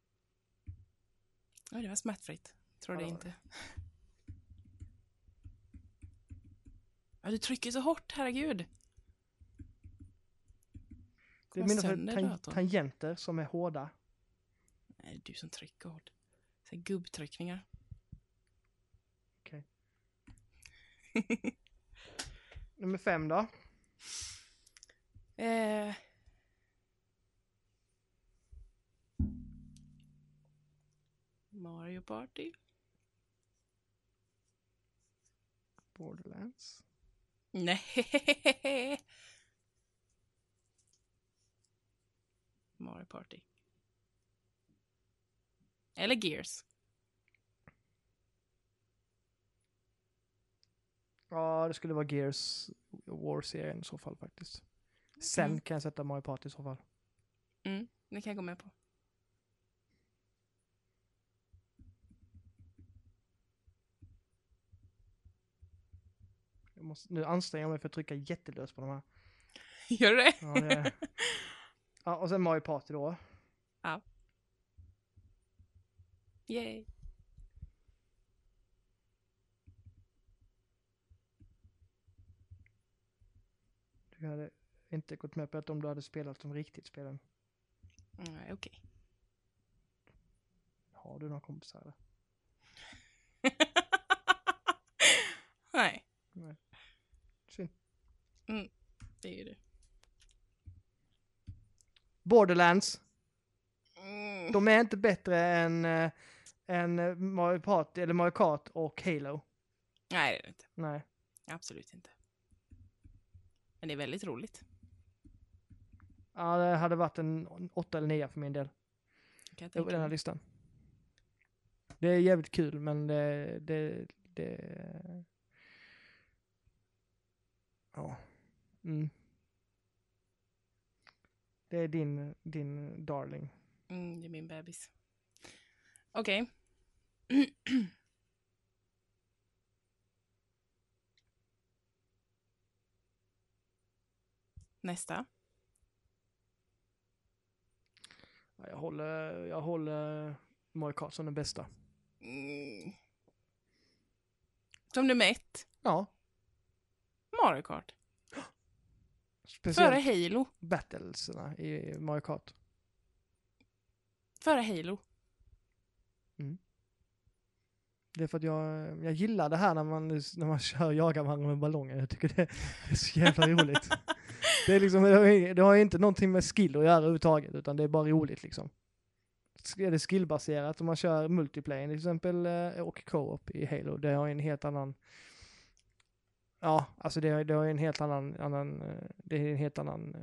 Oj, det var smärtfritt. Tror Ja, det inte. Ja, du trycker så hårt, herregud. Det är mina tangenter som är hårda. Nej, det är du som trycker hårt. Så gubbtryckningar. Okej. Nummer fem då? Eh. Mario Party? Borderlands. Nej. Mario Party. Eller Gears. Ja, det skulle vara Gears War-serien i så fall faktiskt. Sen Mm. kan jag sätta Mario Party i så fall. Mm, det kan jag gå med på. Jag måste, nu anstränger jag mig för att trycka jättelöst på de här. Gör du det? Ja, det ja, och sen Mario Party då. Yay. Du hade inte gått med på att om du hade spelat som riktigt spelen. Mm, Okej. Har du några kompisar eller? Nej, Synd. det är ju det. Borderlands. Mm. De är inte bättre än, äh, än eh, Mario Party, eller Mario Kart och Halo. Nej, det är det inte. Nej. Absolut inte. Men det är väldigt roligt. Ja, det hade varit en åtta eller nio för min del. Kan jag den här listan. Det är jävligt kul, men det... det, det ja. Mm. Det är din, din darling. Mm, det är min bebis. Okej. Nästa. Ja, Jag håller, jag håller Mario Kart som den bästa. Mm. Som nummer ett. Ja, Mario Kart. speciellt Före Halo. battlesarna i Mario Kart. Före Halo. Det är för att jag, jag gillar det här när man, när man kör jagar varandra med ballonger. Jag tycker det är så jävla roligt. Det, är liksom, det, har, ju- inte någonting med skill att göra överhuvudtaget, utan det är bara roligt liksom. Är det skillbaserat om man kör multiplayer till exempel eh, och co-op i Halo, det har ju en helt annan Ja, alltså det, det har ju en helt annan, annan eh, det är en helt annan eh,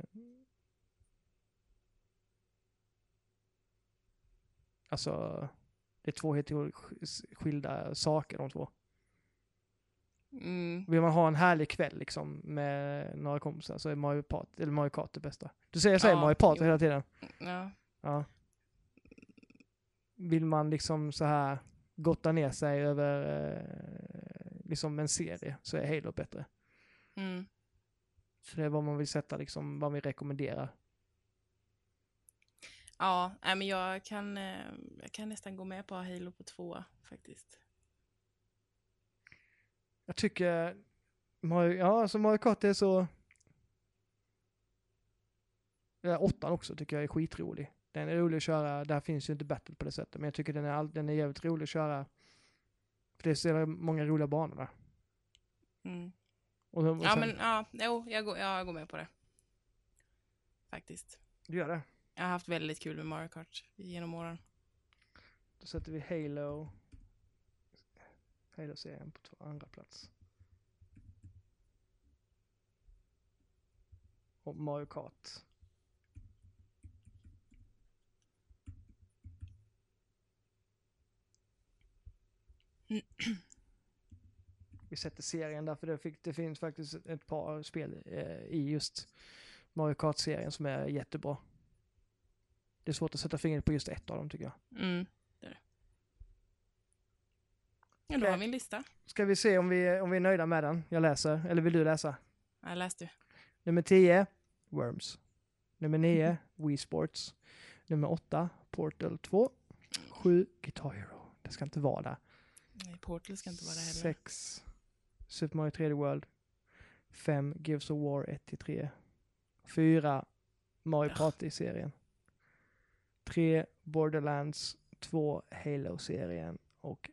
Alltså, det är två helt skilda saker de två. Mm. Vill man ha en härlig kväll liksom med några kompisar så är Mario, Part, eller Mario Kart det bästa. Du säger, jag säger Ja, Mario jo. hela tiden. Ja. Ja. Vill man liksom så här gotta ner sig över eh, liksom en serie så är Halo bättre. Mm. Så det är vad man vill sätta liksom, vad vi rekommenderar. Ja, men jag kan, eh, jag kan nästan gå med på Halo på två faktiskt. Jag tycker Mario, ja alltså Mario Kart är så Ja, åttan också tycker jag är skitrolig. Den är rolig att köra, där finns ju inte battle på det sättet, men jag tycker den är, all, den är jävligt rolig att köra det är så många roliga banor där. Mm. Och, och Ja, sen, men ja, jo, jag går, ja, jag går med på det. Faktiskt. Du gör det? Jag har haft väldigt kul med Mario Kart genom åren. Då sätter vi Halo. Halo-serien på två andra plats. Och Mario Kart. Vi sätter serien där för det, fick, det finns faktiskt ett par spel eh, i just Mario Kart-serien som är jättebra. Det är svårt att sätta fingret på just ett av dem tycker jag. Mm. Ja, då har vi en lista. Ska vi se om vi, om vi är nöjda med den? Jag läser, eller vill du läsa? Jag läste du. Nummer 10, Worms. Nummer 9, Wii Sports. Nummer 8, Portal 2. 7, Guitar Hero. Det ska inte vara där. Nej, Portal ska inte vara det heller. 6, Super Mario 3D World. 5, Gears of War 1-3. 4, Mario. Party-serien. 3, Borderlands. 2, Halo-serien. Och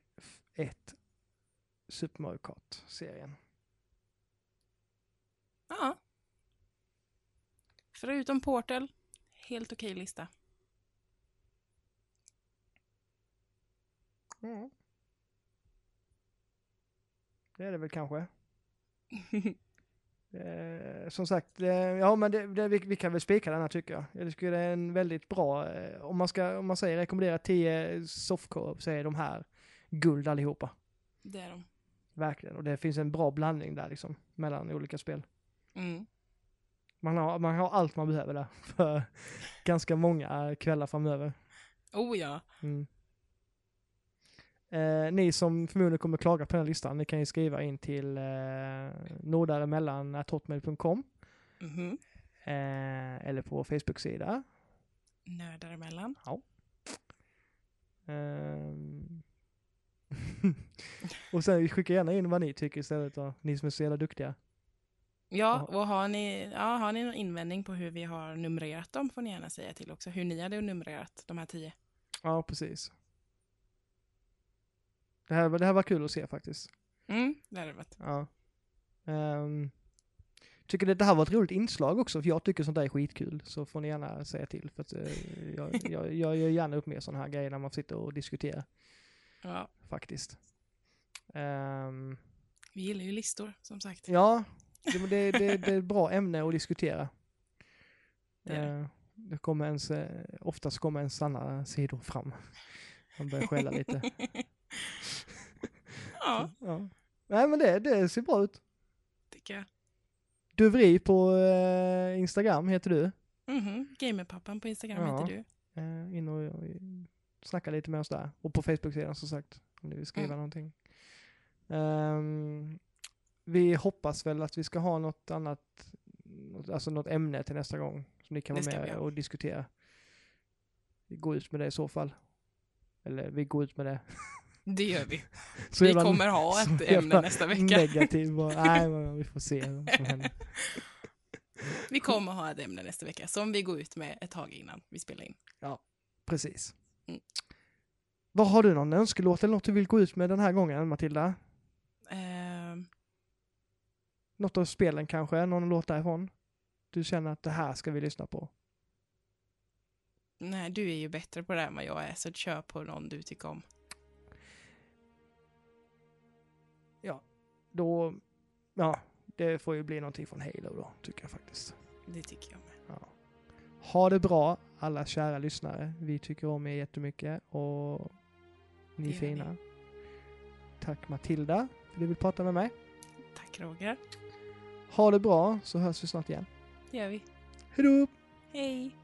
1, Super Mario Kart-serien. Ja. Förutom Portal, helt okej lista. Mm. Det är det väl kanske. Eh, som sagt, eh, ja men det, det, vi, vi kan väl spika den här tycker jag. Jag tycker det är en väldigt bra, eh, om man ska, om man säger rekommendera 10 softcore så är de här guld allihopa. Det är de. Verkligen. Och det finns en bra blandning där liksom, mellan olika spel. Mm. Man har, man har allt man behöver där för ganska många kvällar framöver. Oh ja. Mm. Eh, ni som förmodligen kommer klaga på den här listan, ni kan ju skriva in till eh, nordaremellan.hotmail.com Mhm. eh, eller på vår Facebook-sida. Nördar emellan. Ehm. och sen skicka gärna in vad ni tycker istället då, ni som är så jävla duktiga. Ja, och har ni, ja, har ni någon invändning på hur vi har numrerat dem får ni gärna säga till också. Hur ni hade numrerat de här tio. Ja, precis. Det här, var- det här var kul att se faktiskt. Mm, det hade det varit. Ja. Um, tycker det, det här var ett roligt inslag också, för jag tycker sånt där är skitkul. Så får ni gärna säga till, för att eh, jag, jag, jag gör gärna upp med sådana här grejer när man sitter och diskuterar, Ja, faktiskt. Ehm, vi gillar ju listor, som sagt. ja, det, det, det, det är ett bra ämne att diskutera. Det. Eh, det kommer ens, eh, oftast kommer ens sanna sidor fram. Man börjar skälla lite. ja, Ja. Nej men det, det ser bra ut. tycker jag. Duvri på eh, Instagram heter du. Mhm. Gamerpappan på Instagram Ja. heter du. Eh, in och snacka lite med oss där. Och på Facebook-sidan som sagt, om ni vill skriva Mm. någonting. Ehm, vi hoppas väl att vi ska ha något annat, alltså något ämne till nästa gång som ni kan Det vara med och diskutera. Vi går ut med det i så fall. Eller vi går ut med det. Det gör vi. Så vi jävla- kommer ha ett ämne nästa vecka. Negativ och, nej men vi får se vad som händer. Vi kommer ha ett ämne nästa vecka som vi går ut med ett tag innan vi spelar in. Precis. Mm. Vad har du någon önskelåt eller något du vill gå ut med den här gången Matilda? Ehm, Något av spelen kanske, någon låt därifrån? Du känner att det här ska vi lyssna på? nej, du är ju bättre på det än vad jag är, så kör på någon du tycker om. Då, ja, det får ju bli någonting från Halo då, tycker jag faktiskt. Det tycker jag med. Ja. Ha det bra, alla kära lyssnare. Vi tycker om er jättemycket och ni är fina. Tack Matilda för att du vill prata med mig. Tack Roger. Ha det bra så hörs vi snart igen. Det gör vi. Hejdå! Hej!